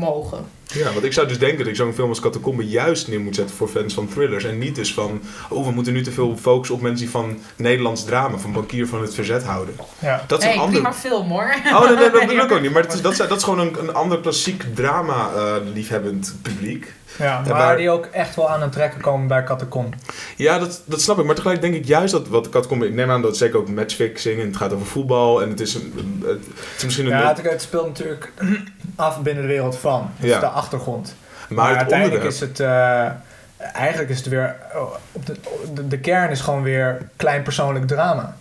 mogen. Ja, want ik zou dus denken dat ik zo'n film als Catacombe juist neer moet zetten voor fans van thrillers. En niet dus van, oh, we moeten nu te veel focussen op mensen die van Nederlands drama, van bankier van het verzet houden. Ja. Dat is een ander... prima film hoor. Oh, nee, nee, dat bedoel ik ook niet. Maar dat, is, dat is gewoon een, een ander klassiek drama-liefhebbend publiek. Ja, En maar waar- die ook echt wel aan het trekken komen bij Catacombe. Ja, dat, dat snap ik. Maar tegelijk denk ik juist dat wat Catacombe... Ik neem aan dat het zeker ook matchfixing en het gaat over voetbal. En het is, een, het, is misschien een... Ja, het, het speelt natuurlijk af binnen de wereld van. Dat Ja. de achtergrond. maar, Maar, het uiteindelijk onderwerp... is het... eh, eigenlijk is het weer... oh, de, de kern is gewoon weer klein persoonlijk drama.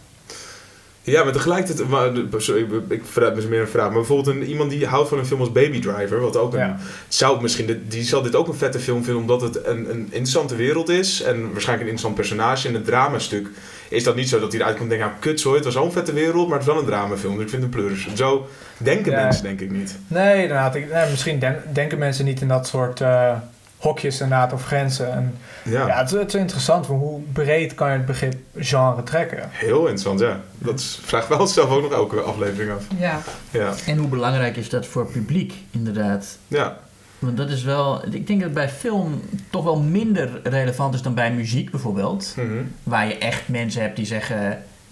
Ja, maar tegelijkertijd... Maar, sorry, ik, vraag me meer een vraag. Maar bijvoorbeeld een, iemand die houdt van een film als Baby Driver... Wat ook een... Ja. Zou misschien... Die zal dit ook een vette film vinden... Omdat het een, een interessante wereld is. En waarschijnlijk een interessant personage. En het dramastuk is dat niet zo dat hij eruit komt en denkt... Nou, kut, sorry, het was zo'n vette wereld... Maar het is wel een dramafilm. Dus ik vind het een pleurs. Zo denken Ja. mensen denk ik niet. Nee, inderdaad. Ik, nee, misschien den- denken mensen niet in dat soort eh, hokjes inderdaad of grenzen. En, Ja, ja, het, is- het is interessant. van Hoe breed kan je het begrip genre trekken? heel interessant, ja. Dat is- vraagt wel zelf ook nog elke aflevering af. Ja. Ja, En hoe belangrijk is dat voor publiek, inderdaad? ja. Want dat is wel... Ik denk dat het bij film toch wel minder relevant is dan bij muziek bijvoorbeeld. Mhm. Waar je echt mensen hebt die zeggen...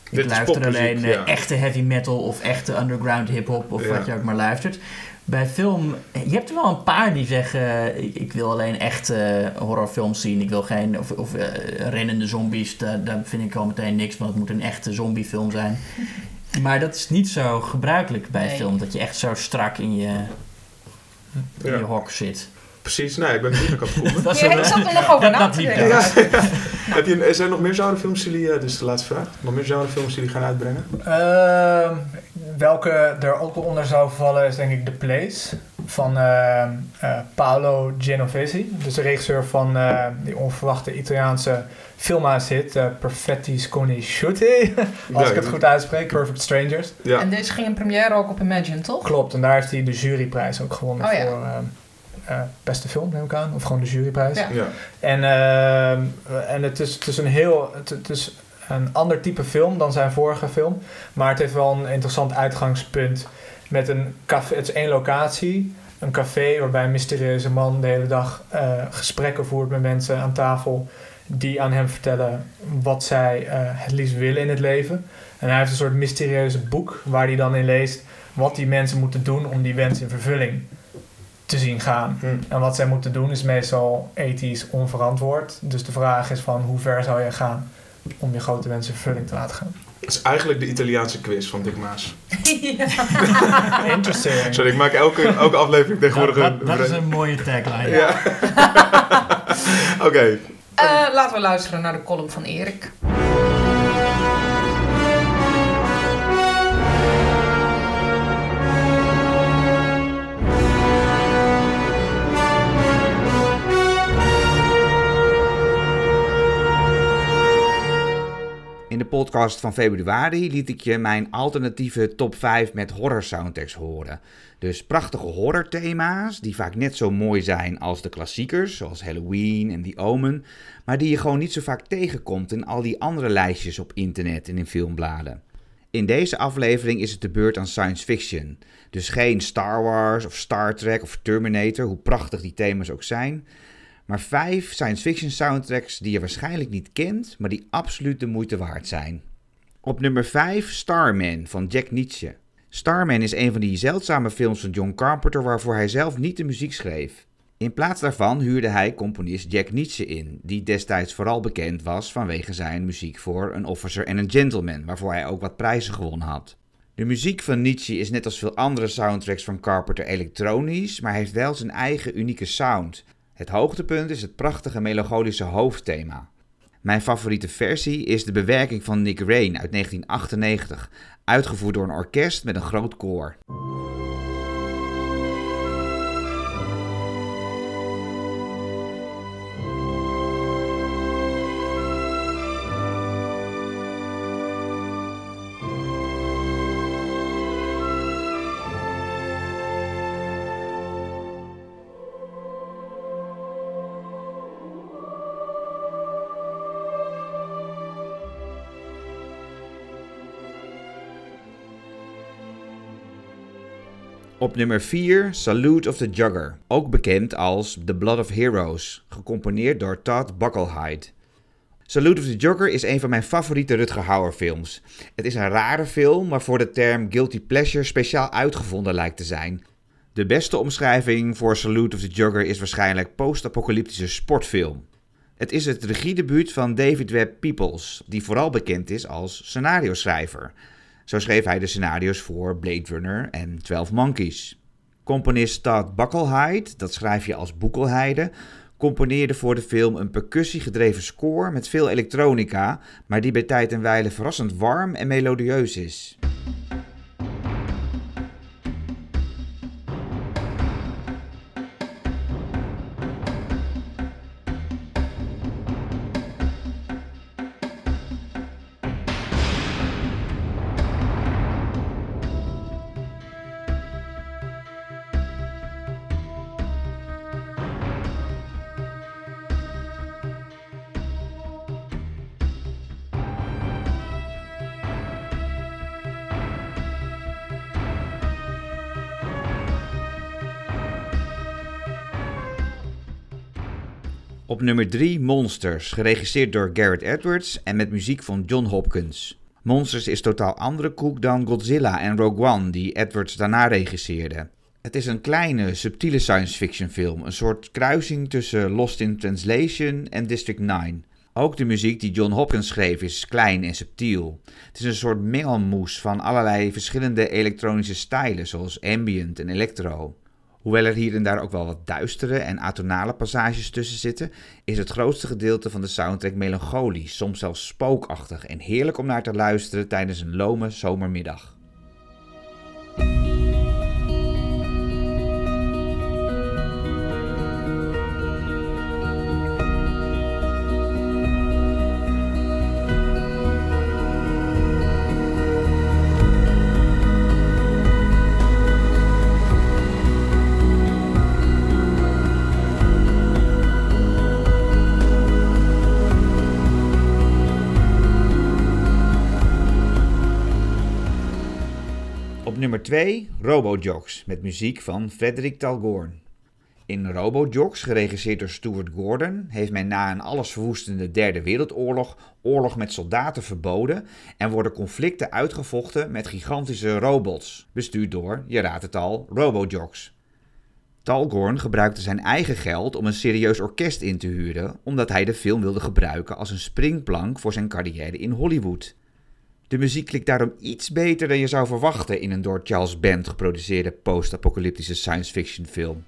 Ik Dit luister alleen eh, ja. echte heavy metal of echte underground hip-hop of Ja. wat je ook maar luistert. Bij film, je hebt er wel een paar die zeggen: ik, ik wil alleen echte horrorfilms zien. Ik wil geen. Of, of eh, rennende zombies, daar, daar vind ik al meteen niks, want het moet een echte zombiefilm zijn. Maar dat is niet zo gebruikelijk bij Nee. film, dat je echt zo strak in je, in Ja. je hok zit. Precies, nee, ik ben benieuwd naar het komen. Dat is Ja, een- ik zat er nog over dat- na. Heb je, een- zijn er nog meer genrefilms die jullie, eh, dit is de laatste vraag, nog meer genrefilms die jullie gaan uitbrengen? Ehm, welke er ook onder zou vallen is denk ik The Place van ehm, eh, Paolo Genovese. Dus de regisseur van eh, die onverwachte Italiaanse filmhuishit uh, Perfetti Sconosciuti. Als Ja, ik het goed uitspreek, Perfect Strangers. Ja. En deze ging in première ook op Imagine, toch? Klopt, en daar heeft hij de juryprijs ook gewonnen Oh ja. voor eh, beste film, neem ik aan. Of gewoon de juryprijs. Ja. ja. En, ehm, en het, is, het is een heel. Het, het is een ander type film dan zijn vorige film. Maar het heeft wel een interessant uitgangspunt. Met een café. Het is één locatie. Een café waarbij een mysterieuze man de hele dag eh, gesprekken voert met mensen aan tafel. Die aan hem vertellen wat zij eh, het liefst willen in het leven. En hij heeft een soort mysterieuze boek waar hij dan in leest wat die mensen moeten doen om die wens in vervulling te zien gaan. Hm. En wat zij moeten doen is meestal ethisch onverantwoord. Dus de vraag is van hoe ver zou je gaan om je grote wensen in vervulling te laten gaan. Het is eigenlijk de Italiaanse quiz van Dick Maas. ja. Interesting. Sorry, ik maak elke, elke aflevering tegenwoordig Dat, een... dat, dat is een mooie tagline. Ja. Oké, Eh, laten we luisteren naar de column van Erik. Podcast van februari liet ik je mijn alternatieve top 5 met horror soundtracks horen. Dus prachtige horrorthema's die vaak net zo mooi zijn als de klassiekers, zoals Halloween en The Omen, maar die je gewoon niet zo vaak tegenkomt in al die andere lijstjes op internet en in filmbladen. In deze aflevering is het de beurt aan science fiction. Dus geen Star Wars of Star Trek of Terminator, hoe prachtig die thema's ook zijn. Maar vijf science fiction soundtracks die je waarschijnlijk niet kent, maar die absoluut de moeite waard zijn. Op nummer 5 Starman van Jack Nietzsche. Starman is een van die zeldzame films van John Carpenter waarvoor hij zelf niet de muziek schreef. In plaats daarvan huurde hij componist Jack Nietzsche in, die destijds vooral bekend was vanwege zijn muziek voor An Officer and a Gentleman, waarvoor hij ook wat prijzen gewonnen had. De muziek van Nietzsche is net als veel andere soundtracks van Carpenter elektronisch, maar heeft wel zijn eigen unieke sound. Het hoogtepunt is het prachtige melancholische hoofdthema. Mijn favoriete versie is de bewerking van Nick Rain uit 1998, uitgevoerd door een orkest met een groot koor. Op nummer 4 Salute of the Jugger, ook bekend als The Blood of Heroes, gecomponeerd door Todd Buckelhide. Salute of the Jugger is een van mijn favoriete Rutger Hauer films. Het is een rare film, waarvoor de term guilty pleasure speciaal uitgevonden lijkt te zijn. De beste omschrijving voor Salute of the Jugger is waarschijnlijk post-apocalyptische sportfilm. Het is het regiedebuut van David Webb Peoples, die vooral bekend is als scenario-schrijver. Zo schreef hij de scenario's voor Blade Runner en 12 Monkeys. Componist Todd Buckelhide, dat schrijf je als Boekelheide, componeerde voor de film een percussiegedreven score met veel elektronica, maar die bij tijd en wijle verrassend warm en melodieus is. Op nummer 3 Monsters, geregisseerd door Garrett Edwards en met muziek van John Hopkins. Monsters is totaal andere koek dan Godzilla en Rogue One, die Edwards daarna regisseerde. Het is een kleine, subtiele science fiction film, een soort kruising tussen Lost in Translation en District 9. Ook de muziek die John Hopkins schreef is klein en subtiel. Het is een soort mengelmoes van allerlei verschillende elektronische stijlen, zoals ambient en electro. Hoewel er hier en daar ook wel wat duistere en atonale passages tussen zitten, is het grootste gedeelte van de soundtrack melancholisch, soms zelfs spookachtig en heerlijk om naar te luisteren tijdens een lome zomermiddag. 2 Robojocks met muziek van Frederik Talgoorn. In Robojocks, geregisseerd door Stuart Gordon, heeft men na een allesverwoestende Derde Wereldoorlog oorlog met soldaten verboden en worden conflicten uitgevochten met gigantische robots, bestuurd door, je raadt het al, Robojocks. Talgorn gebruikte zijn eigen geld om een serieus orkest in te huren, omdat hij de film wilde gebruiken als een springplank voor zijn carrière in Hollywood. De muziek klinkt daarom iets beter dan je zou verwachten in een door Charles Band geproduceerde post-apocalyptische science fiction film.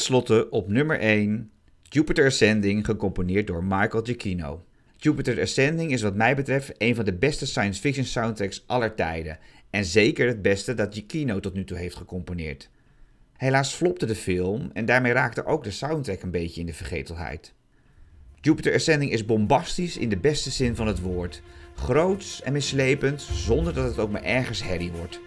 Tenslotte op nummer 1 Jupiter Ascending, gecomponeerd door Michael Giacchino. Jupiter Ascending is wat mij betreft een van de beste science fiction soundtracks aller tijden. En zeker het beste dat Giacchino tot nu toe heeft gecomponeerd. Helaas flopte de film en daarmee raakte ook de soundtrack een beetje in de vergetelheid. Jupiter Ascending is bombastisch in de beste zin van het woord. Groots en mislepend, zonder dat het ook maar ergens herrie wordt.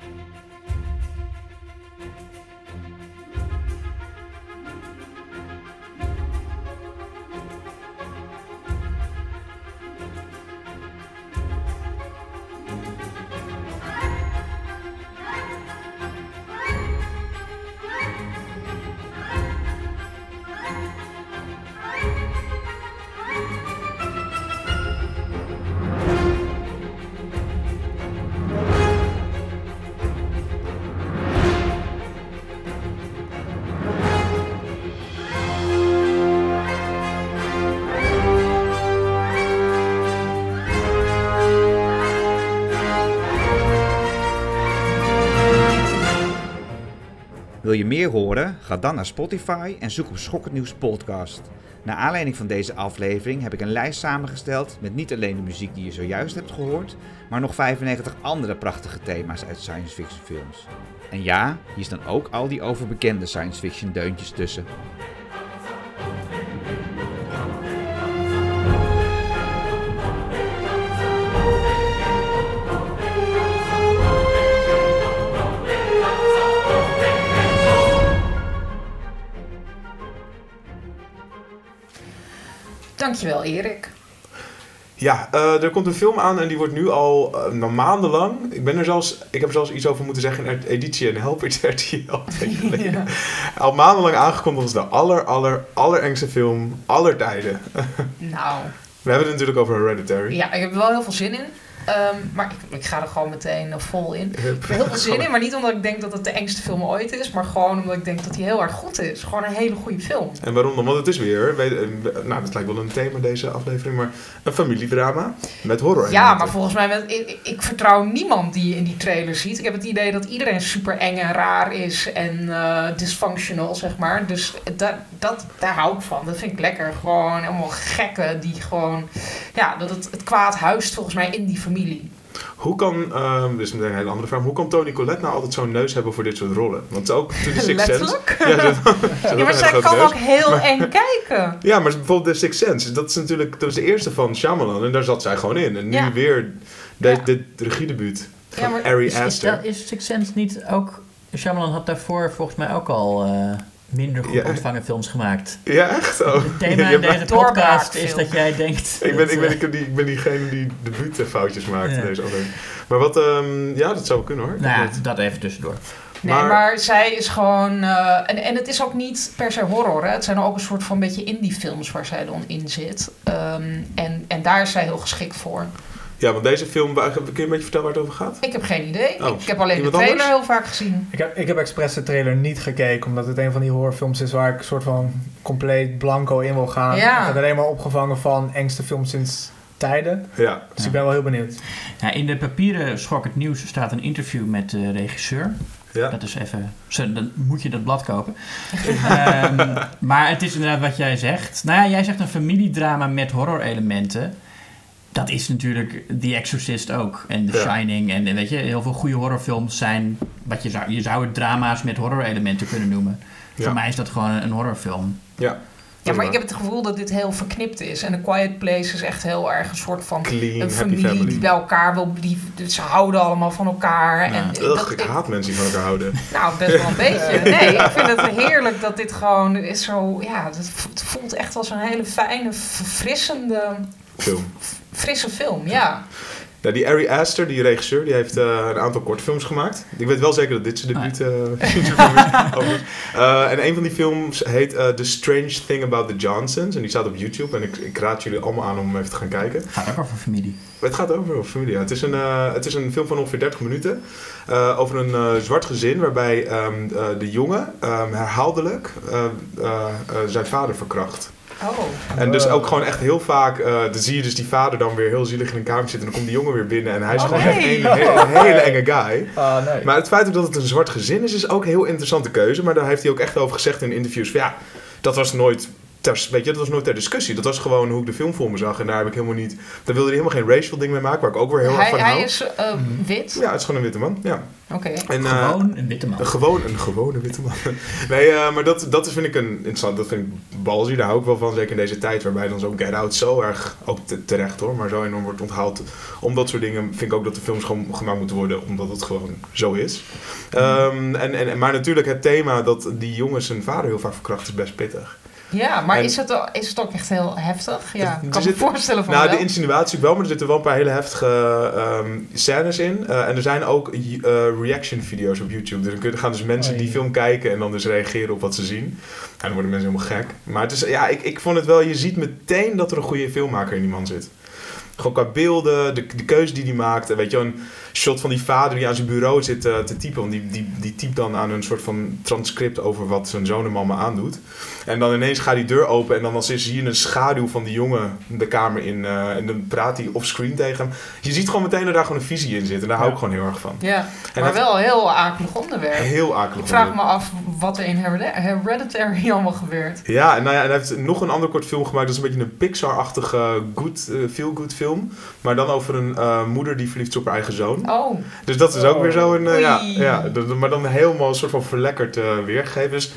Wil je meer horen? Ga dan naar Spotify en zoek op Schokkend Nieuws Podcast. Naar aanleiding van deze aflevering heb ik een lijst samengesteld met niet alleen de muziek die je zojuist hebt gehoord, maar nog 95 andere prachtige thema's uit science fiction films. En ja, hier staan ook al die overbekende science fiction deuntjes tussen. Dankjewel, Erik. Ja, eh, er komt een film aan en die wordt nu al nog maandenlang. Ik ben er zelfs, ik heb er zelfs iets over moeten zeggen in editie en Help RTL. Ja. Al maandenlang aangekondigd als de aller, aller, allerengste film aller tijden. Nou, We hebben het natuurlijk over Hereditary. ja, ik heb er wel heel veel zin in. Ehm, maar ik, ik ga er gewoon meteen eh, vol in. Ik heb er heel veel zin in, maar niet omdat ik denk dat het de engste film ooit is. Maar gewoon omdat ik denk dat hij heel erg goed is. Gewoon een hele goede film. En waarom dan? Want het is weer, weet- eh, nou dat lijkt wel een thema deze aflevering, maar een familiedrama met horror. Ja, maar volgens mij, met, ik, ik vertrouw niemand die je in die trailer ziet. Ik heb het idee dat iedereen super eng en raar is en eh, dysfunctional, zeg maar. Dus dat, dat, daar hou ik van. Dat vind ik lekker. Gewoon allemaal gekken die gewoon... Ja, dat het, het kwaad huist volgens mij in die familie. Hoe kan, ehm dit is meteen een hele andere vraag, hoe kan Toni Collette nou altijd zo'n neus hebben voor dit soort rollen? Want ook toen de Sixth Sense... Ja, Ja, maar zij kan ook heel eng kijken. Ja, maar bijvoorbeeld de Sixth Sense, dat is natuurlijk dat was de eerste van Shyamalan en daar zat zij gewoon in. En nu Ja. weer de, dit regiedebuut van Ja, maar Ari Is, is, Aster. dat, is Sixth Sense niet ook... Shyamalan had daarvoor volgens mij ook al eh, minder goed Ja. ontvangen films gemaakt. Ja, echt? Oh. Het thema in deze podcast is dat jij denkt... ik, ben, dat, ik, ben, eh, ik, ben die, ik ben diegene die debuutfoutjes maakt Ja. in deze aflevering. Maar wat, ehm, ja, dat zou kunnen hoor. Nou ja, Dat- dat even tussendoor. Nee, Maar- maar, zij is gewoon... eh, en, en het is ook niet per se horror. Hè? Het zijn ook een soort van beetje indie films waar zij dan in zit. Ehm, en, en daar is zij heel geschikt voor. Ja, want deze film, kun je een beetje vertellen waar het over gaat? Ik heb geen idee. Oh, ik heb alleen de trailer anders? heel vaak gezien. Ik heb, ik heb expres de trailer niet gekeken, omdat het een van die horrorfilms is waar ik een soort van compleet blanco in wil gaan. Ja. Ik heb alleen maar opgevangen van engste film sinds tijden. Ja. Dus Ja. ik ben wel heel benieuwd. Ja, in de papieren Schok het Nieuws staat een interview met de regisseur. Ja. Dat is even... Dan moet je dat blad kopen. Ehm, maar het is inderdaad wat jij zegt. Nou ja, jij zegt een familiedrama met horror-elementen. Dat is natuurlijk The Exorcist ook. En The Ja. Shining. En weet je, heel veel goede horrorfilms zijn... Wat je, zou, je zou het drama's met horror-elementen kunnen noemen. Ja. Voor mij is dat gewoon een horrorfilm. Ja. Ja, maar ik heb het gevoel dat dit heel verknipt is. En The Quiet Place is echt heel erg een soort van... Clean, Een familie die bij elkaar wil... Die, ze houden allemaal van elkaar. Ja. En Ugh, dat, ik haat mensen die van elkaar houden. Nou, best wel een beetje. Nee, ik vind het heerlijk dat dit gewoon is zo... Ja, het voelt echt als een hele fijne, verfrissende, Film. Frisse film. Ja. Nou, die Ari Aster, die regisseur, die heeft eh, een aantal kortfilms gemaakt. Ik weet wel zeker dat dit zijn debuut eh, featurefilm is. Eh, en een van die films heet eh, The Strange Thing About the Johnsons. En die staat op YouTube. En ik, ik raad jullie allemaal aan om even te gaan kijken. Het gaat ook over familie. Het gaat over een familie. ja. Het is een, eh, het is een film van ongeveer 30 minuten. eh, over een eh, zwart gezin waarbij ehm, eh, de jongen ehm, herhaaldelijk eh, eh, eh, zijn vader verkracht. Oh. En dus Wow. ook gewoon echt heel vaak, eh dan zie je dus die vader dan weer heel zielig in een kamer zitten. En dan komt die jongen weer binnen en hij is Oh, gewoon nee. echt een, he- een hele enge guy. Ah, nee. Maar het feit ook dat het een zwart gezin is, is ook een heel interessante keuze. Maar daar heeft hij ook echt over gezegd in interviews. Van, ja, dat was nooit ter, weet je, dat was nooit ter discussie. Dat was gewoon hoe ik de film voor me zag. En daar heb ik helemaal niet, daar wilde hij helemaal geen racial ding mee maken. Waar ik ook weer heel erg Hij, van hij hou. is eh, wit? Ja, het is gewoon een witte man. Ja. Oké. En, eh, Gewoon een witte man. een, gewoon, een gewone witte man. Nee, eh, maar dat, dat is, vind ik een interessant. Dat vind ik balzie. Daar hou ik wel van. Zeker in deze tijd waarbij dan zo'n Get Out zo erg, ook te- terecht hoor, maar zo enorm wordt onthaald. Om dat soort dingen vind ik ook dat de films gewoon gemaakt moeten worden. Omdat het gewoon zo is. Ehm, en, en, maar natuurlijk het thema dat die jongens zijn vader heel vaak verkracht is best pittig. Ja, maar En- is, het, ook- is het ook echt heel heftig? Ja, ik kan me zit- voorstellen van Nou, wel. de insinuatie wel, maar er zitten wel een paar hele heftige ehm, scènes in. Eh, en er zijn ook eh, reaction video's op YouTube. Dus dan gaan dus mensen Oh, die film kijken en dan dus reageren op wat ze zien. En dan worden mensen helemaal gek. Maar het is, ja, ik, ik vond het wel, je ziet meteen dat er een goede filmmaker in die man zit. Gewoon qua beelden, de, de keuze die hij maakt. En Weet je, een shot van die vader die aan zijn bureau zit eh, te typen. Want die, die, die typt dan aan een soort van transcript over wat zijn zoon en mama aandoet. En dan ineens gaat die deur open en dan als zie je een schaduw van die jongen de kamer in. eh, en dan praat hij offscreen tegen hem. Je ziet gewoon meteen dat daar gewoon een visie in zit. En daar hou ik gewoon heel erg van. Ja, En maar wel een heel akelig onderwerp. Heel akelig. Ik vraag me af wat er in Heredi- Hereditary allemaal gebeurt. Ja, en, nou ja, en hij heeft nog een ander kort film gemaakt. Dat is een beetje een Pixar-achtige good, eh, feel-good film. Maar dan over een moeder die verliefd is op haar eigen zoon. Oh, Dus dat is ook weer zo een... eh, ja, ja, maar dan helemaal een soort van verlekkerd eh, weergegeven. Dus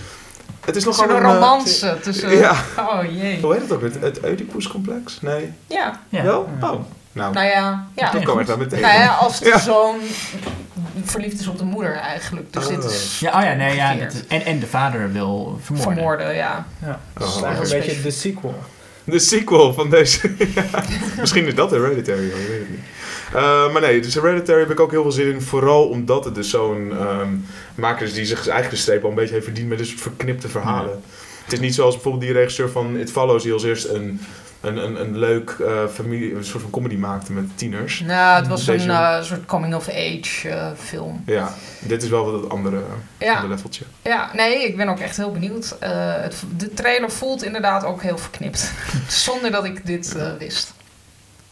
het is nog zo'n wel een... eh, romance tussen... ja. Oh jee. Hoe heet het ook? Het, het Oedipus-complex? Nee. Ja, Ja. Wel? Oh. Nou, nou ja. ja. dat kan ik daar meteen. Nou ja, als de Ja. zoon verliefd is op de moeder eigenlijk. Dus dit Oh. is Ja, oh ja, nee, ja. En, en de vader wil vermoorden. vermoorden, ja. Ja. Oh, Dat is eigenlijk een beetje de sequel. De sequel van deze. Ja. Misschien is dat Hereditary, je weet het niet. Eh, maar nee, dus Hereditary heb ik ook heel veel zin in. Vooral omdat het dus zo'n ehm maker is die zich eigenlijk de streep al een beetje heeft verdiend met dus verknipte verhalen. Het is niet zoals bijvoorbeeld die regisseur van It Follows die als eerst een, een, een, een leuk eh, familie, een soort van comedy maakte met tieners. Nou, het was Deze- een eh, soort coming-of-age film. Ja, dit is wel wat het andere, Ja. andere leveltje. Ja, nee, ik ben ook echt heel benieuwd. Het, de trailer voelt inderdaad ook heel verknipt. Zonder dat ik dit wist.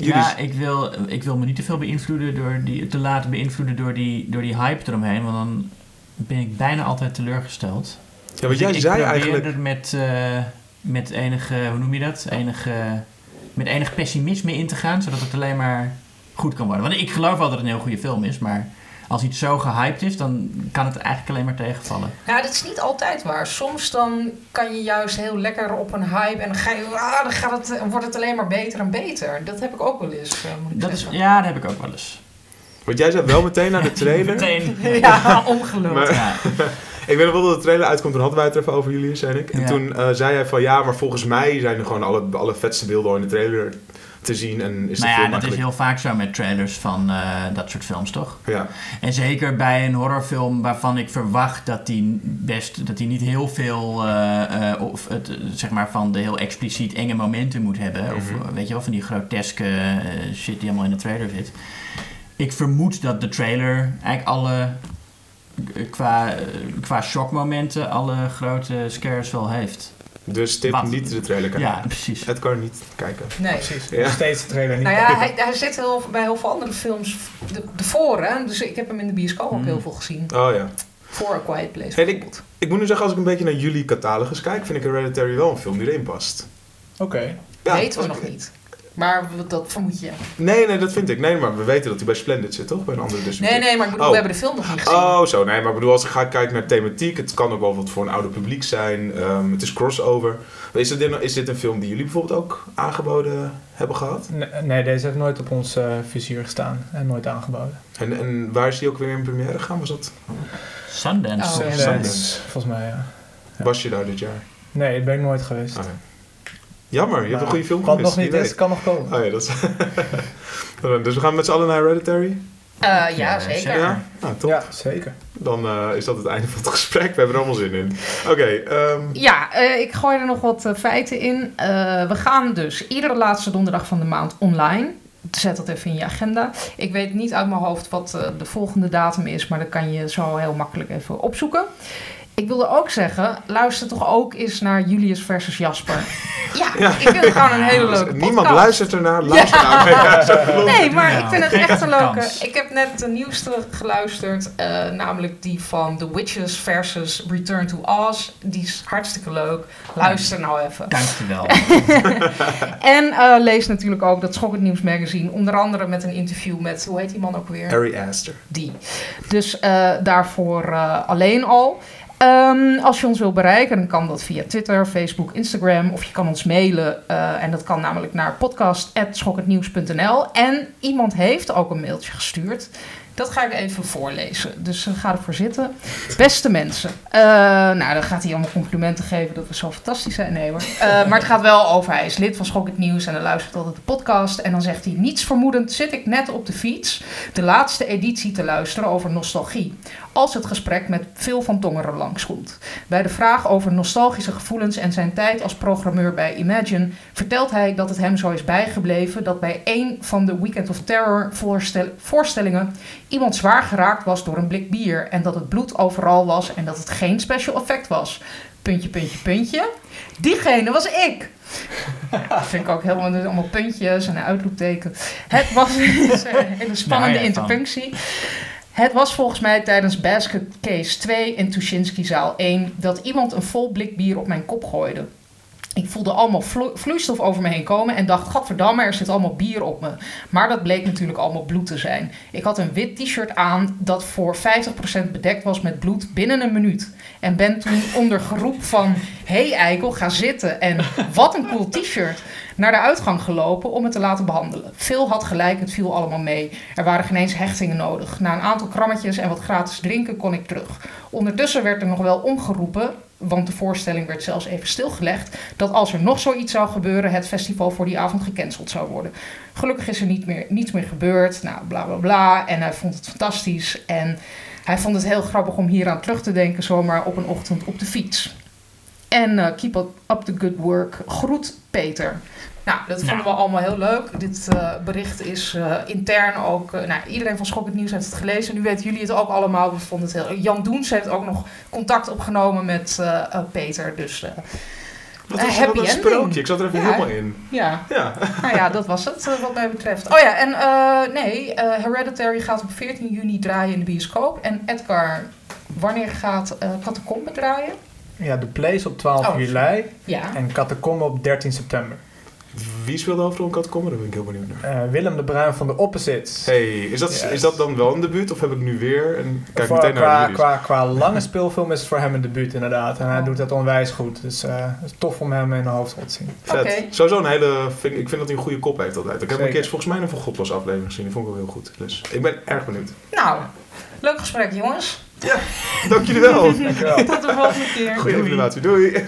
Jullie- Ja, ik wil, ik wil me niet te veel beïnvloeden door die, te laten beïnvloeden door die, door die hype eromheen, want dan ben ik bijna altijd teleurgesteld. Ja, wat Dus jij ik, ik zei probeer eigenlijk. er met, eh, met enige, hoe noem je dat? Enige, met enig pessimisme in te gaan, zodat het alleen maar goed kan worden. Want ik geloof wel dat het een heel goede film is, maar als iets zo gehyped is, dan kan het eigenlijk alleen maar tegenvallen. Nou, dat is niet altijd waar. Soms dan kan je juist heel lekker op een hype en dan, ga je, ah, dan gaat het, wordt het alleen maar beter en beter. Dat heb ik ook wel eens, eh, moet ik Dat is, ja, dat heb ik ook wel eens. Want jij zei wel meteen naar de trailer. Meteen. Ja. Maar- Ja. Ik weet nog wel dat de trailer uitkomt, toen hadden wij het even over jullie, en ik. En Ja. toen eh, zei hij van ja, maar volgens mij zijn er gewoon alle, alle vetste beelden al in de trailer te zien. En is nou ja, dat is heel vaak zo met trailers van eh, dat soort films, toch? Ja. En zeker bij een horrorfilm waarvan ik verwacht dat die best dat die niet heel veel eh, of het, zeg maar van de heel expliciet enge momenten moet hebben. Of Mhm. weet je wel, van die groteske shit die allemaal in de trailer zit. Ik vermoed dat de trailer eigenlijk alle qua, qua shockmomenten alle grote scares wel heeft. Dus tip Wat? niet de trailer kijken. Ja, precies. Het kan niet kijken. Nee. Precies. Ja. Nog steeds de trailer niet. Nou ja, hij, hij zit heel, bij heel veel andere films de, de voor, hè? Dus ik heb hem in de bioscoop ook Mm. heel veel gezien. Oh ja. Voor A Quiet Place Hey, ik-. Ik moet nu zeggen, als ik een beetje naar jullie catalogus kijk, vind ik Hereditary wel een film die erin past. Oké. Ja, Weten we nog ik- niet. Maar dat vermoed je. Nee, nee, dat vind ik. Nee, maar we weten dat hij bij Splendid zit, toch? Bij een andere Nee, distributeur. nee, maar ik bedoel, Oh. we hebben de film nog niet gezien. Oh, zo. Nee, maar ik bedoel, als ik ga kijken naar thematiek, het kan ook wel wat voor een ouder publiek zijn. Ehm, het is crossover. Is dit, is dit een film die jullie bijvoorbeeld ook aangeboden hebben gehad? Nee, nee, deze heeft nooit op ons eh, vizier gestaan en nooit aangeboden. En, en waar is die ook weer in première gegaan? Was, dat, Sundance. Oh. Sundance. Sundance, volgens mij, ja. Ja. was je daar dit jaar? Nee, dat ben ik nooit geweest. Ja. Jammer, je hebt een goede film Kan nog niet eens, kan nog komen. Oh ja, dat is... dus we gaan met z'n allen naar Hereditary? Eh, ja, Ja, zeker. Ja? Nou, top. Ja, zeker. Dan eh, is dat het einde van het gesprek. We hebben er allemaal zin in. Oké, ehm, Ja, eh, ik gooi er nog wat feiten in. Eh, we gaan dus iedere laatste donderdag van de maand online. Zet dat even in je agenda. Ik weet niet uit mijn hoofd wat de volgende datum is, maar dat kan je zo heel makkelijk even opzoeken. Ik wilde ook zeggen, luister toch ook eens naar Julius versus Jasper. Ja, Ja. ik vind het gewoon een hele leuke podcast. niemand luistert ernaar. Luister naar ja, klopt. Nee, maar ik vind het echt een leuke. Ik heb net de nieuwste geluisterd, eh, namelijk die van The Witches versus Return to Oz. Die is hartstikke leuk. Luister nou even. Dankjewel. En eh, lees natuurlijk ook dat Schokkend Nieuws magazine, onder andere met een interview met, hoe heet die man ook weer? Harry Astor. Die. Dus eh, daarvoor eh, alleen al. Ehm, als je ons wil bereiken, dan kan dat via Twitter, Facebook, Instagram. Of je kan ons mailen. eh, en dat kan namelijk naar podcast.schokkendnieuws.nl. En iemand heeft ook een mailtje gestuurd. Dat ga ik even voorlezen. Dus eh, ga ervoor zitten. Beste mensen. eh, nou, dan gaat hij allemaal complimenten geven dat we zo fantastisch zijn. Nee hoor. Eh, maar het gaat wel over, hij is lid van Schokkend Nieuws en hij luistert altijd de podcast. En dan zegt hij, niets vermoedend zit ik net op de fiets de laatste editie te luisteren over nostalgie. Als het gesprek met Phil van Tongeren langskomt. Bij de vraag over nostalgische gevoelens en zijn tijd als programmeur bij Imagine vertelt hij dat het hem zo is bijgebleven dat bij een van de Weekend of Terror voorstel- voorstellingen iemand zwaar geraakt was door een blik bier en dat het bloed overal was en dat het geen special effect was. Puntje, puntje, puntje. Diegene was ik. Dat vind ik ook helemaal dus allemaal puntjes en een uitroepteken. Het was een hele spannende Nou interpunctie. Het was volgens mij tijdens Basket Case 2 in Tuschinski zaal 1 dat iemand een vol blik bier op mijn kop gooide. Ik voelde allemaal vlo- vloeistof over me heen komen en dacht, gadverdamme, er zit allemaal bier op me. Maar dat bleek natuurlijk allemaal bloed te zijn. Ik had een wit t-shirt aan dat voor 50% bedekt was met bloed binnen een minuut. En ben toen onder geroep van, hey Eikel, ga zitten en wat een cool t-shirt, naar de uitgang gelopen om het te laten behandelen. Veel had gelijk, het viel allemaal mee. Er waren geen eens hechtingen nodig. Na een aantal krammetjes en wat gratis drinken kon ik terug. Ondertussen werd er nog wel omgeroepen, want de voorstelling werd zelfs even stilgelegd, dat als er nog zoiets zou gebeuren, het festival voor die avond gecanceld zou worden. Gelukkig is er niet meer, niets meer gebeurd, nou bla bla bla. En hij vond het fantastisch en hij vond het heel grappig om hier aan terug te denken, zomaar op een ochtend op de fiets. En eh, keep up the good work. Groet Peter. Nou, dat vonden Nou. we allemaal heel leuk. Dit eh, bericht is eh, intern ook... eh, nou, iedereen van Schokkend Nieuws heeft het gelezen. Nu weten jullie het ook allemaal. We vonden het heel... Jan Doens heeft ook nog contact opgenomen met eh, eh, Peter. Dus eh, Wat was happy dat een sprookje? Ik zat er even Ja. helemaal in. ja, Ja. nou ja, dat was het wat mij betreft. Oh ja, en eh, nee, eh, Hereditary gaat op 14 juni draaien in de bioscoop. En Edgar, wanneer gaat eh Catacombe draaien? Ja, de Place op 12 Oh, juli Ja. en Catacombe op 13 september. Wie speelde de hoofdrol in Kat Kommer? Daar ben ik heel benieuwd naar. Eh, Willem de Bruin van de Opposites. Hey, is dat, Yes. is dat dan wel een debuut of heb ik nu weer? En kijk Voor- meteen naar qua, jullie. qua, qua lange speelfilm is het voor hem een debuut inderdaad. En hij Oh. doet dat onwijs goed. Dus eh, het is tof om hem in de hoofdrol te zien. Vet. Oké. Sowieso een hele... Vind, ik vind dat hij een goede kop heeft altijd. Ik heb hem een Zeker. keer volgens mij een Van Godlos aflevering gezien. Die vond ik wel heel goed. Dus ik ben erg benieuwd. Nou, leuk gesprek jongens. Dank jullie wel. Dankjewel. Tot de volgende keer. Goeie informatie. Doei.